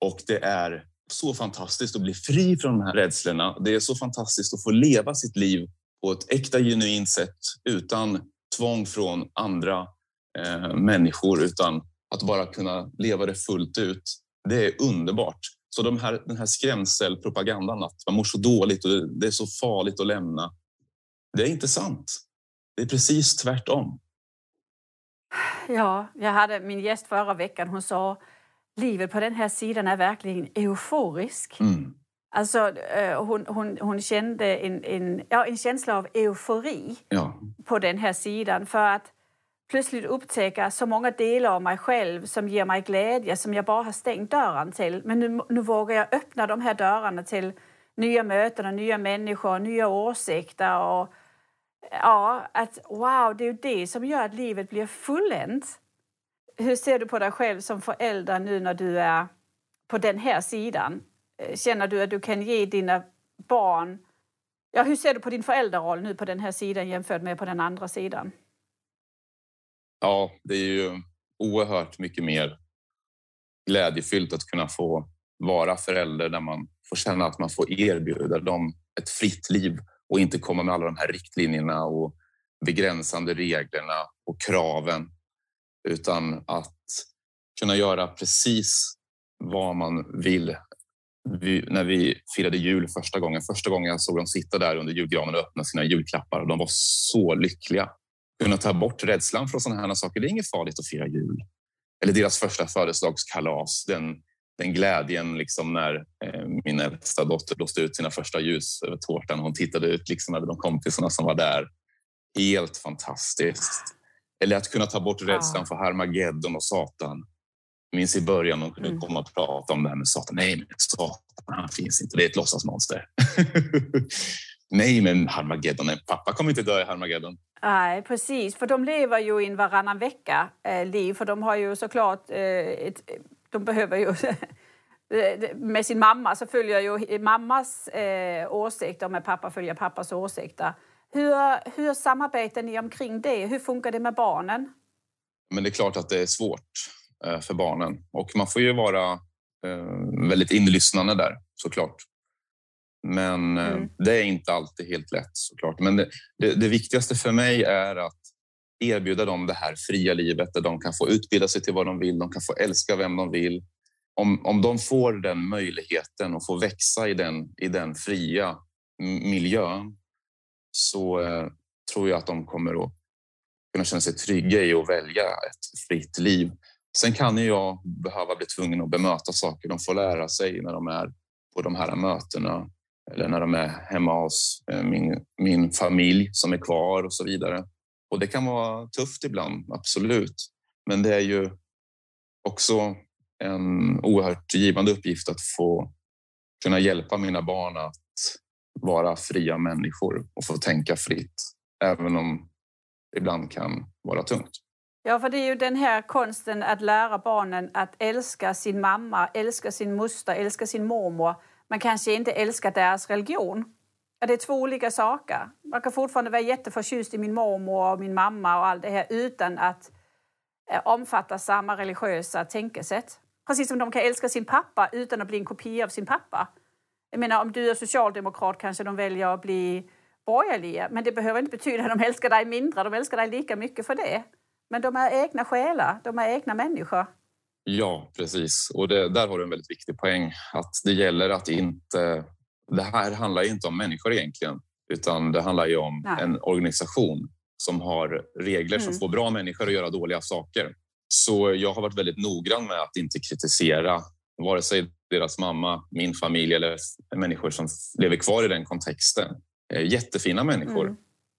Och det är så fantastiskt att bli fri från de här rädslorna. Det är så fantastiskt att få leva sitt liv på ett äkta, genuint sätt utan tvång från andra eh, människor, utan att bara kunna leva det fullt ut. Det är underbart. Så de här, den här skrämselpropagandan att man mår så dåligt och det är så farligt att lämna. Det är inte sant. Det är precis tvärtom. Ja, jag hade min gäst förra veckan. Hon sa livet på den här sidan är verkligen euforiskt. Mm. Alltså, eh, hon, hon, hon kände en, en, ja, en känsla av eufori ja. på den här sidan för att plötsligt upptäcka så många delar av mig själv som ger mig glädje som jag bara har stängt dörren till. Men nu, nu vågar jag öppna de här dörrarna till nya möten och nya människor, nya åsikter och ja, att wow, det är ju det som gör att livet blir fulländat. Hur ser du på dig själv som förälder nu när du är på den här sidan? Eh, känner du att du kan ge dina barn... Ja, hur ser du på din föräldraroll nu på den här sidan jämfört med på den andra sidan? Ja, det är ju oerhört mycket mer glädjefyllt att kunna få vara förälder där man får känna att man får erbjuda dem ett fritt liv och inte komma med alla de här riktlinjerna och begränsande reglerna och kraven utan att kunna göra precis vad man vill. Vi, när vi firade jul första gången, första gången jag såg dem sitta där under julgranen och öppna sina julklappar och de var så lyckliga. Kunna ta bort rädslan från sådana här saker, det är inget farligt att fira jul. Eller deras första födelsedagskalas, den, den glädjen liksom när eh, min äldsta dotter blåste ut sina första ljus över tårtan. Hon tittade ut liksom när de kompisarna som var där. Helt fantastiskt. Eller att kunna ta bort rädslan ja. för Harmageddon och Satan. Minns i början de kunde mm. komma och prata om det här med Satan. Nej, men Satan han finns inte. Det är ett låtsasmonster. Nej, men Harmageddon, pappa kommer inte dö i Harmageddon. Nej, precis. För de lever ju i en varannan vecka-liv. Eh, för de har ju såklart... Eh, ett, de behöver ju... med sin mamma så följer ju mammas eh, åsikter med pappa följer pappas åsikter. Hur, hur samarbetar ni omkring det? Hur funkar det med barnen? Men det är klart att det är svårt för barnen och man får ju vara eh, väldigt inlyssnande där såklart. Men eh, mm. det är inte alltid helt lätt såklart. Men det, det, det, viktigaste för mig är att erbjuda dem det här fria livet där de kan få utbilda sig till vad de vill, de kan få älska vem de vill. Om, om de får den möjligheten och får växa i den, i den fria miljön så eh, tror jag att de kommer att kunna känna sig trygga i att välja ett fritt liv. Sen kan jag behöva bli tvungen att bemöta saker. De får lära sig när de är på de här mötena eller när de är hemma hos eh, min, min familj som är kvar och så vidare. Och det kan vara tufft ibland, absolut. Men det är ju också en oerhört givande uppgift att få kunna hjälpa mina barn att vara fria människor och få tänka fritt, även om det ibland kan vara tungt. Ja, för det är ju den här konsten att lära barnen att älska sin mamma, älska sin moster, älska sin mormor, Man kanske inte älskar deras religion. Det är två olika saker. Man kan fortfarande vara jätteförtjust i min mormor och min mamma och allt det här utan att eh, omfatta samma religiösa tänkesätt. Precis som de kan älska sin pappa utan att bli en kopia av sin pappa. Jag menar, om du är socialdemokrat kanske de väljer att bli borgerliga, men det behöver inte betyda att de älskar dig mindre. De älskar dig lika mycket för det. Men de är egna själar, de är egna människor. Ja, precis. Och det, där har du en väldigt viktig poäng. Att det gäller att inte... Det här handlar inte om människor egentligen, utan det handlar ju om Nej. en organisation som har regler mm. som får bra människor att göra dåliga saker. Så jag har varit väldigt noggrann med att inte kritisera vare sig deras mamma, min familj eller människor som lever kvar i den kontexten. Eh, jättefina människor.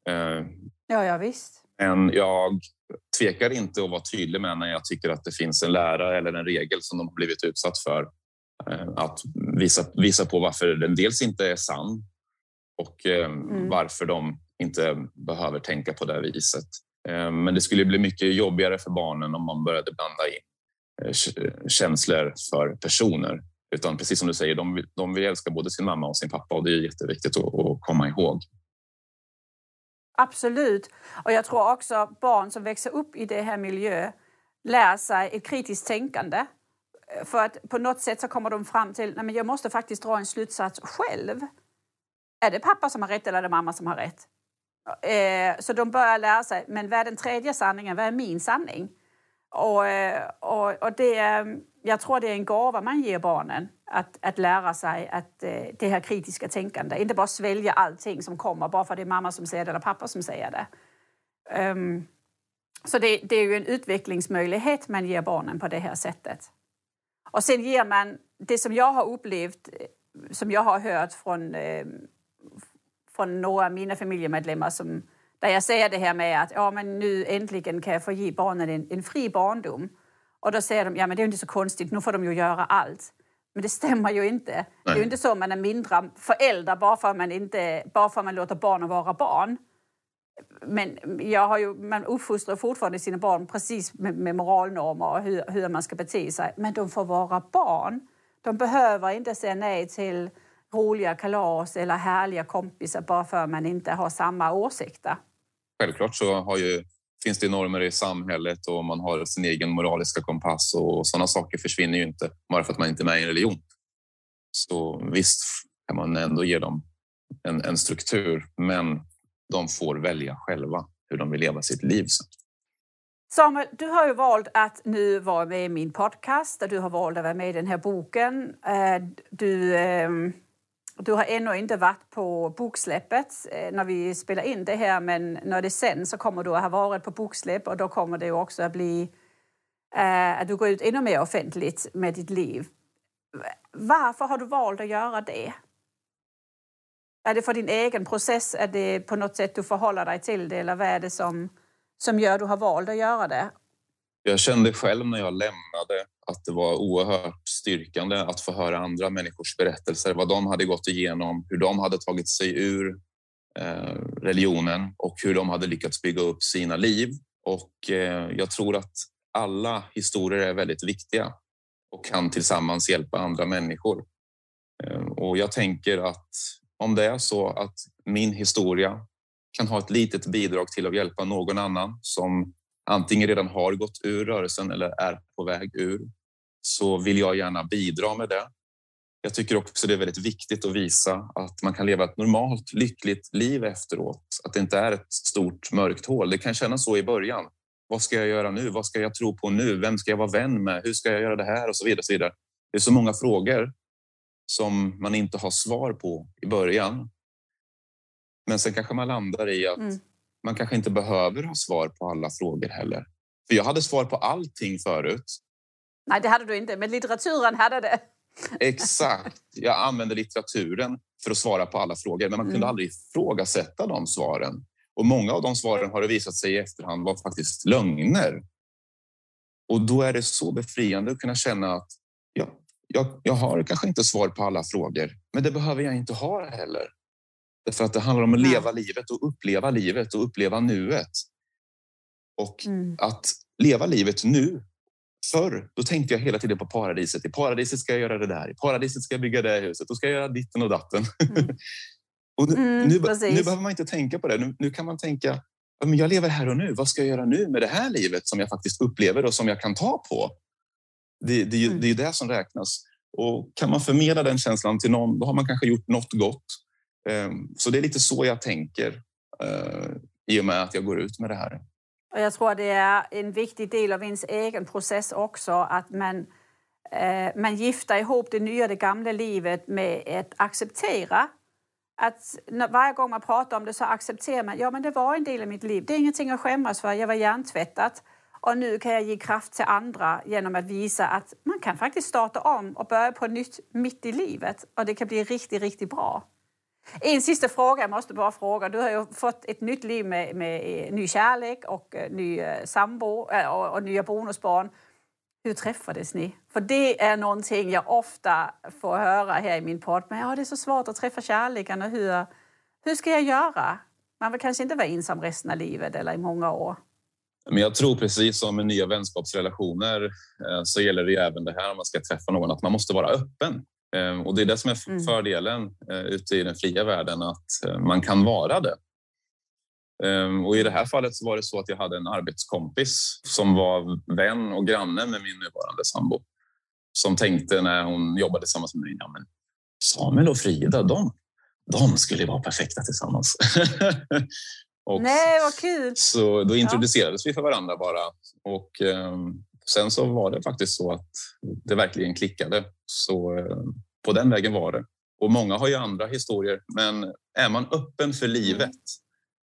Mm. Eh, ja, ja, visst. Men jag tvekar inte att vara tydlig med när jag tycker att det finns en lära eller en regel som de har blivit utsatt för. Eh, att visa, visa på varför den dels inte är sann och mm. varför de inte behöver tänka på det viset. Men det skulle bli mycket jobbigare för barnen om man började blanda in känslor för personer. Utan precis som du säger, de vill, de vill älska både sin mamma och sin pappa och det är jätteviktigt att, att komma ihåg. Absolut. Och jag tror också barn som växer upp i det här miljö lär sig ett kritiskt tänkande. För att på något sätt så kommer de fram till att jag måste faktiskt dra en slutsats själv. Är det pappa som har rätt eller är det mamma som har rätt? Eh, så de börjar lära sig, men vad är den tredje sanningen? Vad är min sanning? Och, eh, och, och det, eh, jag tror det är en gåva man ger barnen, att, att lära sig att, eh, det här kritiska tänkande. Inte bara svälja allting som kommer bara för det är mamma som säger det eller pappa som säger det. Um, så det, det, är ju en utvecklingsmöjlighet man ger barnen på det här sättet. Och sen ger man det som jag har upplevt, eh, som jag har hört från, eh, från några av mina familjemedlemmar som där jag säger det här med att ja, men nu äntligen kan jag få ge barnen en, en fri barndom. Och då säger de, ja men det är inte så konstigt, nu får de ju göra allt. Men det stämmer ju inte. Nej. Det är ju inte så man är mindre förälder bara för att man, inte, bara för man låter barnen vara barn. Men jag har ju, man uppfostrar fortfarande sina barn precis med, med moralnormer och hur, hur man ska bete sig. Men de får vara barn. De behöver inte säga nej till roliga kalas eller härliga kompisar bara för att man inte har samma åsikter. Självklart så har ju, finns det normer i samhället och man har sin egen moraliska kompass och sådana saker försvinner ju inte bara för att man inte är med i en religion. Så visst kan man ändå ge dem en, en struktur, men de får välja själva hur de vill leva sitt liv. Sen. Samuel, du har ju valt att nu vara med i min podcast. Du har valt att vara med i den här boken. Eh, du ehm, du har ännu inte varit på boksläppet eh, när vi spelar in det här men när det sen så kommer du att ha varit på boksläpp och då kommer det också att bli eh, att du går ut ännu mer offentligt med ditt liv. Varför har du valt att göra det? Är det för din egen process? Är det på något sätt du förhåller dig till det eller vad är det som, som gör att du har valt att göra det? Jag kände själv när jag lämnade att det var oerhört styrkande att få höra andra människors berättelser, vad de hade gått igenom, hur de hade tagit sig ur eh, religionen och hur de hade lyckats bygga upp sina liv. Och eh, jag tror att alla historier är väldigt viktiga och kan tillsammans hjälpa andra människor. Eh, och jag tänker att om det är så att min historia kan ha ett litet bidrag till att hjälpa någon annan som antingen redan har gått ur rörelsen eller är på väg ur så vill jag gärna bidra med det. Jag tycker också det är väldigt viktigt att visa att man kan leva ett normalt, lyckligt liv efteråt. Att det inte är ett stort mörkt hål. Det kan kännas så i början. Vad ska jag göra nu? Vad ska jag tro på nu? Vem ska jag vara vän med? Hur ska jag göra det här? Och så vidare. Och så vidare. Det är så många frågor som man inte har svar på i början. Men sen kanske man landar i att mm man kanske inte behöver ha svar på alla frågor heller. För jag hade svar på allting förut. Nej, det hade du inte, men litteraturen hade det. Exakt. Jag använde litteraturen för att svara på alla frågor, men man kunde mm. aldrig ifrågasätta de svaren. Och många av de svaren har det visat sig i efterhand var faktiskt lögner. Och då är det så befriande att kunna känna att ja, jag, jag har kanske inte svar på alla frågor, men det behöver jag inte ha heller. Därför att det handlar om att leva livet och uppleva livet och uppleva nuet. Och mm. att leva livet nu. Förr, då tänkte jag hela tiden på paradiset. I paradiset ska jag göra det där. I paradiset ska jag bygga det huset. Då ska jag göra ditten och datten. Mm. och nu, mm, nu, nu, behöver man inte tänka på det. Nu, nu kan man tänka, men jag lever här och nu. Vad ska jag göra nu med det här livet som jag faktiskt upplever och som jag kan ta på? Det, det, mm. det är det som räknas. Och kan man förmedla den känslan till någon, då har man kanske gjort något gott. Ehm, så det är lite så jag tänker eh, i och med att jag går ut med det här. Och jag tror det är en viktig del av ens egen process också att man, eh, man gifter ihop det nya och det gamla livet med att acceptera att varje gång man pratar om det så accepterar man ja men det var en del av mitt liv. Det är ingenting att skämmas för. Jag var hjärntvättad och nu kan jag ge kraft till andra genom att visa att man kan faktiskt starta om och börja på nytt mitt i livet och det kan bli riktigt, riktigt bra. En sista fråga, jag måste bara fråga. Du har ju fått ett nytt liv med, med ny kärlek och eh, ny eh, sambo eh, och, och nya bonusbarn. Hur träffades ni? För det är någonting jag ofta får höra här i min podd. Men ja, det är så svårt att träffa kärleken. Och hur, hur ska jag göra? Man vill kanske inte vara ensam resten av livet eller i många år. Men jag tror precis som med nya vänskapsrelationer så gäller det även det här om man ska träffa någon att man måste vara öppen. Eh, och det är det som är mm. fördelen mm. ute i den fria världen, att man kan vara det. Och I det här fallet så var det så att jag hade en arbetskompis som var vän och granne med min nuvarande sambo som tänkte när hon jobbade tillsammans med mig, ja, men Samuel och Frida, de, de skulle vara perfekta tillsammans. och Nej, vad kul! Så då introducerades ja. vi för varandra bara. Och eh, sen så var det faktiskt så att det verkligen klickade. Så eh, på den vägen var det. Och många har ju andra historier, men är man öppen för livet mm.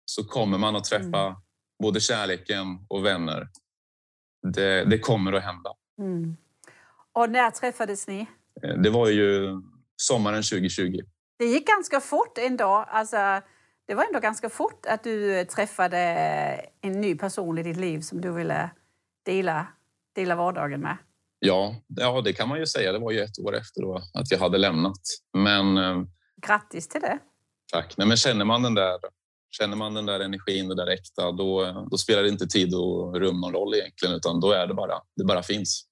så kommer man att träffa mm. både kärleken och vänner. Det, det kommer att hända. Mm. Och när träffades ni? Eh, det var ju sommaren 2020. Det gick ganska fort ändå. Alltså, det var ändå ganska fort att du träffade en ny person i ditt liv som du ville dela, dela vardagen med. Ja, ja, det kan man ju säga. Det var ju ett år efter då att jag hade lämnat. Men, eh, Grattis till det. Tack. Nej, men känner man den där Känner man den där energin, det där äkta, då, då spelar det inte tid och rum någon roll egentligen, utan då är det bara, det bara finns.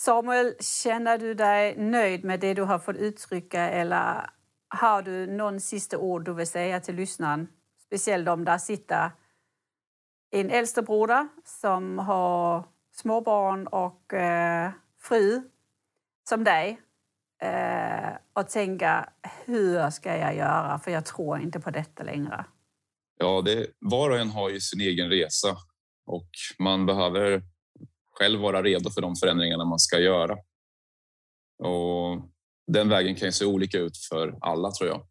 Samuel, känner du dig nöjd med det du har fått uttrycka eller har du någon sista ord du vill säga till lyssnaren? Speciellt om där sitter en äldste broder som har småbarn och eh, fru som dig eh, och tänker hur ska jag göra för jag tror inte på detta längre. Ja, det, var och en har ju sin egen resa och man behöver själv vara redo för de förändringarna man ska göra. Och den vägen kan ju se olika ut för alla tror jag.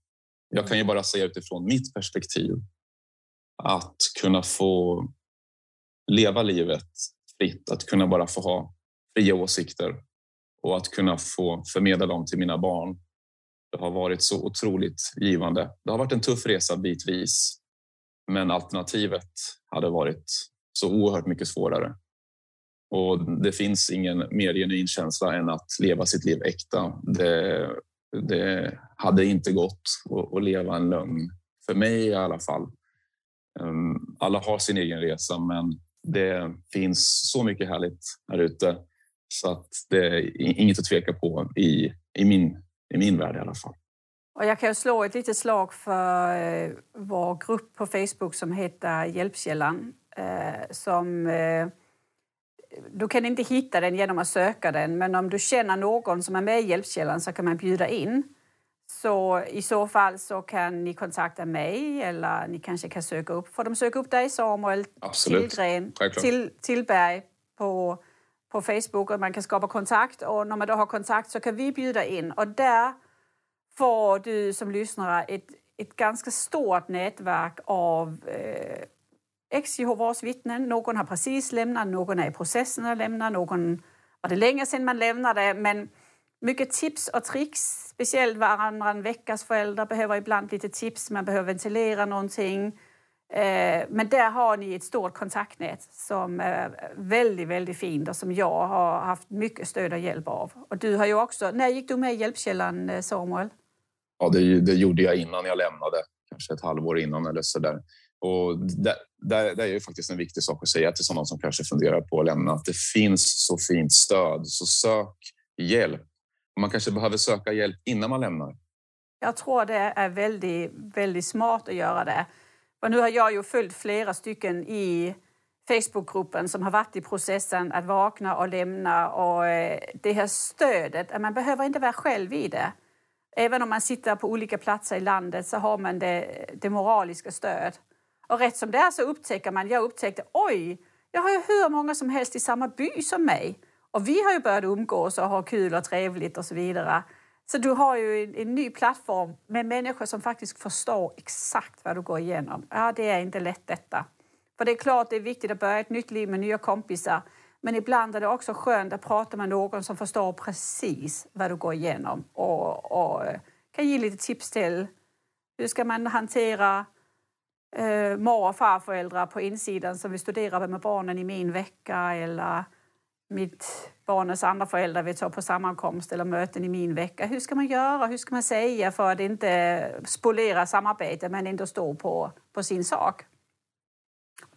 Jag kan ju bara säga utifrån mitt perspektiv att kunna få leva livet fritt, att kunna bara få ha fria åsikter och att kunna få förmedla dem till mina barn. Det har varit så otroligt givande. Det har varit en tuff resa bitvis, men alternativet hade varit så oerhört mycket svårare. Och det finns ingen mer genuin känsla än att leva sitt liv äkta. Det, det hade inte gått att, leva en lögn, för mig i alla fall. Ehm, alla har sin egen resa, men det finns så mycket härligt här ute så att det är inget att tveka på i, i, min, i min värld i alla fall. Och jag kan slå ett litet slag för eh, vår grupp på Facebook som heter Hjälpkällan eh, som eh, du kan inte hitta den genom att söka den, men om du känner någon som är med i Hjälpkällan så kan man bjuda in. Så i så fall så kan ni kontakta mig eller ni kanske kan söka upp. Får de söka upp dig Samuel Absolut. Tillgren, till, Tillberg på, på Facebook och man kan skapa kontakt och när man då har kontakt så kan vi bjuda in och där får du som lyssnare ett, ett ganska stort nätverk av eh, øh, ex Jehovas vittnen. Någon har precis lämnat, någon är i processen att lämna, någon var det länge sedan man lämnade. Men mycket tips och tricks, speciellt varannan veckas föräldrar behöver ibland lite tips, man behöver ventilera någonting. Eh, men där har ni ett stort kontaktnät som är väldigt, väldigt fint och som jag har haft mycket stöd och hjälp av. Och du har ju också, när gick du med i Hjälpkällan eh, Samuel? Ja, det, det gjorde jag innan jag lämnade, kanske ett halvår innan eller så där. Och det, det, det, är ju faktiskt en viktig sak att säga till sådana som kanske funderar på att lämna, att det finns så fint stöd, så sök hjälp. Man kanske behöver söka hjälp innan man lämnar. Jag tror det är väldigt, väldigt smart att göra det. För nu har jag ju följt flera stycken i Facebookgruppen som har varit i processen att vakna och lämna och eh, det här stödet, man behöver inte vara själv i det. Även om man sitter på olika platser i landet så har man det, det moraliska stöd. Och rätt som det är så upptäcker man, jag upptäckte, oj, jag har ju hur många som helst i samma by som mig. Och vi har ju börjat umgås och ha kul och trevligt och så vidare. Så du har ju en, en, ny plattform med människor som faktiskt förstår exakt vad du går igenom. Ja, det är inte lätt detta. För det är klart det är viktigt att börja ett nytt liv med nya kompisar. Men ibland är det också skönt att prata med någon som förstår precis vad du går igenom och, och eh, kan ge lite tips till hur ska man hantera eh, mor och farföräldrar på insidan som vill studera med barnen i min vecka eller mitt barnens andra föräldrar vill ta på sammankomst eller möten i min vecka. Hur ska man göra? Hur ska man säga för att inte spolera samarbetet men ändå stå på, på sin sak?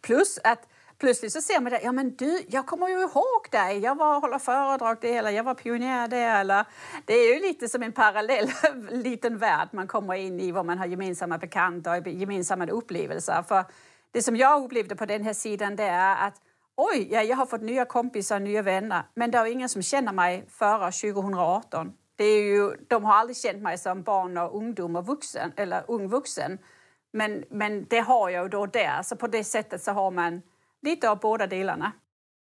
Plus att plötsligt så ser man det. Ja, men du, jag kommer ju ihåg dig. Jag var håller föredrag där, eller jag var pionjär där. Eller, det är ju lite som en parallell liten värld man kommer in i, var man har gemensamma bekanta och gemensamma upplevelser. För det som jag upplevde på den här sidan det är att oj, ja, jag har fått nya kompisar, nya vänner, men det är ingen som känner mig före 2018. Det är ju, de har aldrig känt mig som barn och ungdom och vuxen, eller ung vuxen. Men, men det har jag då där, så på det sättet så har man lite av båda delarna.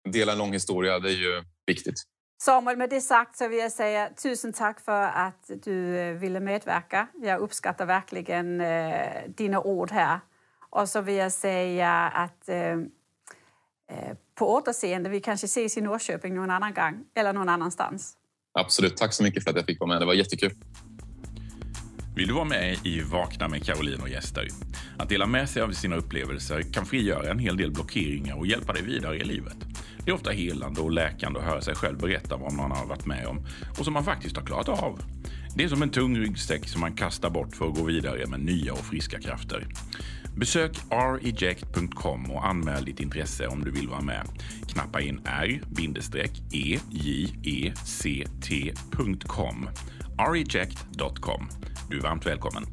Dela en lång historia, det är ju viktigt. Samuel, med det sagt så vill jag säga tusen tack för att du eh, ville medverka. Jag uppskattar verkligen eh, dina ord här. Och så vill jag säga att eh på återseende, vi kanske ses i Norrköping någon annan gång eller någon annanstans. Absolut, tack så mycket för att jag fick vara med. Det var jättekul. Vill du vara med i Vakna med Caroline och gäster? Att dela med sig av sina upplevelser kan frigöra en hel del blockeringar och hjälpa dig vidare i livet. Det är ofta helande och läkande att höra sig själv berätta vad man har varit med om och som man faktiskt har klarat av. Det är som en tung ryggsäck som man kastar bort för att gå vidare med nya och friska krafter. Besök reject.com och anmäl ditt intresse om du vill vara med. Knappa in r-e-j-e-c-t.com e, reject.com. Du är varmt välkommen.